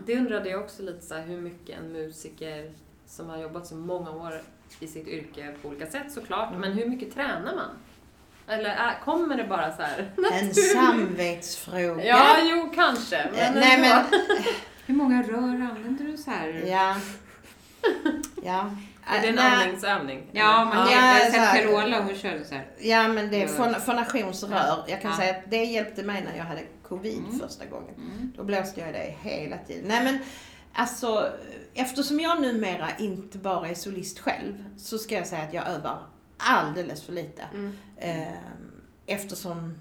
Det undrade jag också lite så här, hur mycket en musiker som har jobbat så många år i sitt yrke på olika sätt såklart, Mm. men hur mycket tränar man? Eller äh, kommer det bara så här En samvetsfråga. Ja, jo kanske. Eh, Men nej ändå. men, Hur många rör använder du så här? ja. Ja. Är det en Nej, andningsövning? Ja, men Ja, jag har sett Carola, hon körde så här. Ja men det är fon- fonationsrör. Jag kan Ja. säga att det hjälpte mig när jag hade covid Mm. första gången. Mm. Då blåste jag det hela tiden. Nej men alltså, eftersom jag numera inte bara är solist själv så ska jag säga att jag övar alldeles för lite. Mm. Eh, eftersom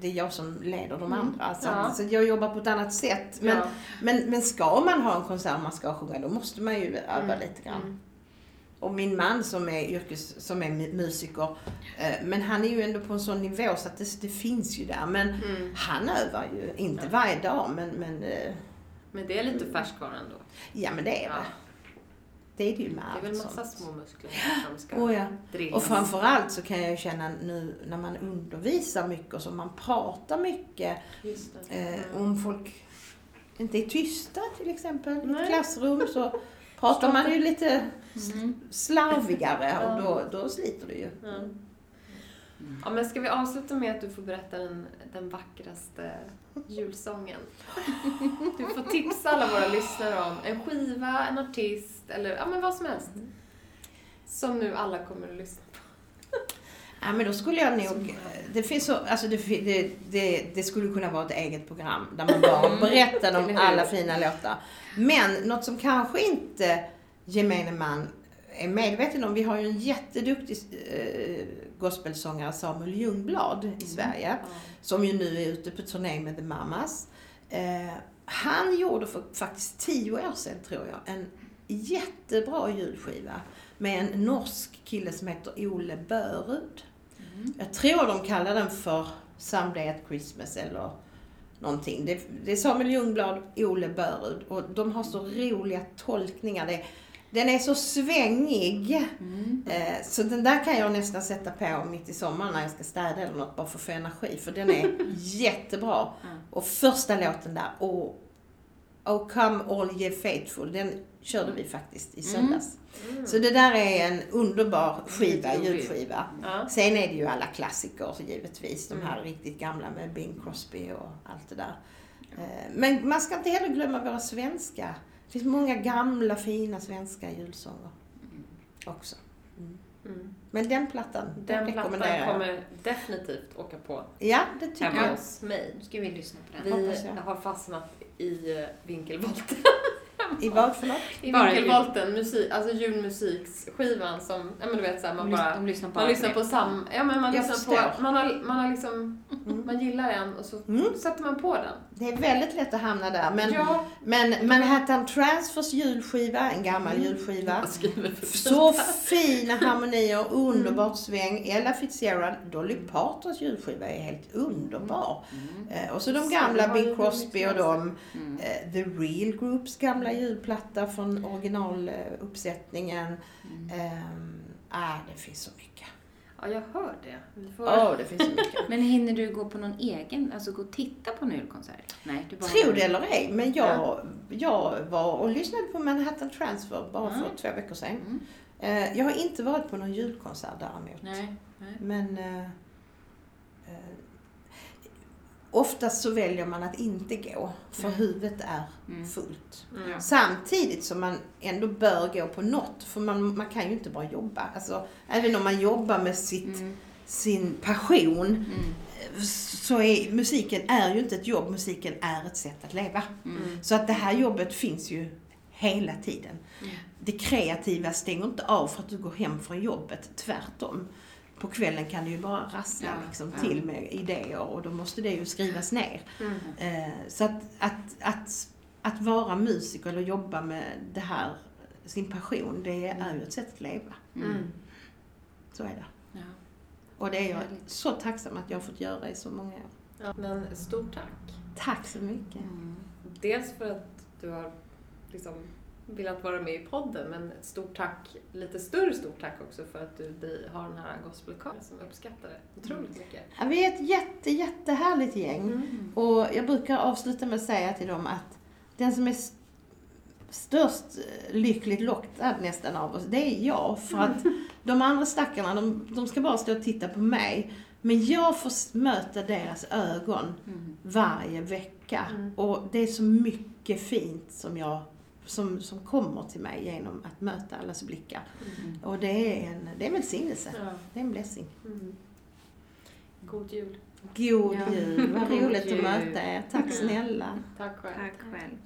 det är jag som leder de Mm. andra. Så, Ja. så jag jobbar på ett annat sätt. Men, Ja. men, men ska man ha en konsert och man ska sjunga, då måste man ju öva Mm. lite grann. Mm. och min man som är yrkes, som är mu- musiker, eh, men han är ju ändå på en sån nivå så att det, det finns ju där. Men Mm. han övar ju, inte varje dag, men, men eh, Men det är lite färskvara ändå. ja men det är Ja. det. Det är det ju med Det är väl allt massa sånt. små muskler som ska Oh, ja. drillas. Och framförallt så kan jag ju känna nu när man undervisar mycket och så man pratar mycket Just det. eh, Mm. om folk inte är tysta till exempel i Nej. ett klassrum så pratar man ju lite Mm. slarvigare och då, då sliter det ju. Ja. ja, men ska vi avsluta med att du får berätta den, den vackraste julsången? Du får tipsa alla våra lyssnare om en skiva, en artist eller ja, men vad som helst. Som nu alla kommer att lyssna på. Ja men då skulle jag nog, det finns så, alltså det, det, det, det skulle kunna vara ett eget program där man bara berättar Eller om alla fina låtar. Men något som kanske inte gemene man är medveten om, vi har ju en jätteduktig eh, gospelsångare Samuel Ljungblad i Sverige. Som ju nu är ute på turné med The Mamas. Eh, han gjorde för faktiskt tio år sedan, tror jag, en jättebra julskiva med en norsk kille som heter Ole Börud. Jag tror de kallar den för Someday at Christmas eller någonting. Det, det är Samuel Ljungblad, Ole Börud och de har så roliga tolkningar. Det, den är så svängig. Eh, så den där kan jag nästan sätta på mitt i sommaren när jag ska städa eller något bara för att få energi. För den är jättebra. Och första låten där, oh, oh come all ye faithful, den körde vi faktiskt i söndags. Så det där är en underbar skiva. Ja. Sen är det ju alla klassiker givetvis. De här riktigt gamla med Bing Crosby och allt det där. Eh, Men man ska inte heller glömma våra svenska. Det finns många gamla fina svenska julsånger också. Mm. Men den plattan, den, Den plattan kommer definitivt åka på Ja, det tycker hemma jag. hos mig. Nu ska vi lyssna på den. Vi har fastnat i eh, vinkelvolten. I vad för något? I vinkelvolten, musik, alltså julmusiksskivan som, ja men du vet såhär, man bara de lyssnar bara man lyssnar på på sam... Ja men man Jag lyssnar förstår. på... Man har, man har liksom... Man gillar en och så Mm. sätter man på den. Det är väldigt lätt att hamna där. Men, ja. men Manhattan Transfers julskiva, en gammal julskiva. Skriver för Så fina harmonier, underbart sväng. Ella Fitzgerald, Dolly Partons julskiva är helt underbar. Eh, och så de gamla ju Bing Crosby och de, Mm. eh, The Real Groups gamla julplatta från originaluppsättningen. Ehm, ah, det finns så mycket. Ja, jag hör det. Vi får... Åh, det finns så mycket. Men hinner du gå på någon egen, alltså gå och titta på en julkonsert? Nej, du bara... Tro det eller ej, men jag, jag var och lyssnade på Manhattan Transfer bara för Mm. två veckor sedan. Mm. Eh, jag har inte varit på någon julkonsert däremot. Nej, nej. Men eh, oftast så väljer man att inte gå för huvudet är Mm. fullt. Mm. Samtidigt som man ändå bör gå på något, för man, man kan ju inte bara jobba. Alltså, även om man jobbar med sitt, Mm. sin passion Mm. så är musiken är ju inte ett jobb, musiken är ett sätt att leva. Mm. Så att det här jobbet finns ju hela tiden. Det kreativa stänger inte av för att du går hem från jobbet, tvärtom. På kvällen kan det ju bara rassla Ja, liksom ja. till med idéer och då måste det ju skrivas ner. Mm. Eh, så att, att, att, att vara musiker eller jobba med det här, sin passion, det är ju ett sätt att leva. Mm. Så är det. Ja. Och det är jag Härligt. så tacksam att jag har fått göra i så många år. Ja, men stort tack. Tack så mycket. Mm. Dels för att du har liksom velat vara med i podden, men ett stort tack, lite större stort tack också för att du har den här gospelkören som uppskattar det otroligt mycket. Ja, vi är ett jätte, jättehärligt gäng. Mm. Och jag brukar avsluta med att säga till dem att den som är st- störst eh, lyckligt lottad nästan av oss, det är jag. För att de andra stackarna, de, de ska bara stå och titta på mig. Men jag får möta deras ögon Mm. varje vecka. Mm. Och det är så mycket fint som jag som, som kommer till mig genom att möta allas blickar. Mm. Och det är en, det är en välsignelse. Ja. Det är en blessing. Mm. God jul. God Ja. jul, vad God roligt jul. att möta er. Tack snälla. Tack själv. Tack själv.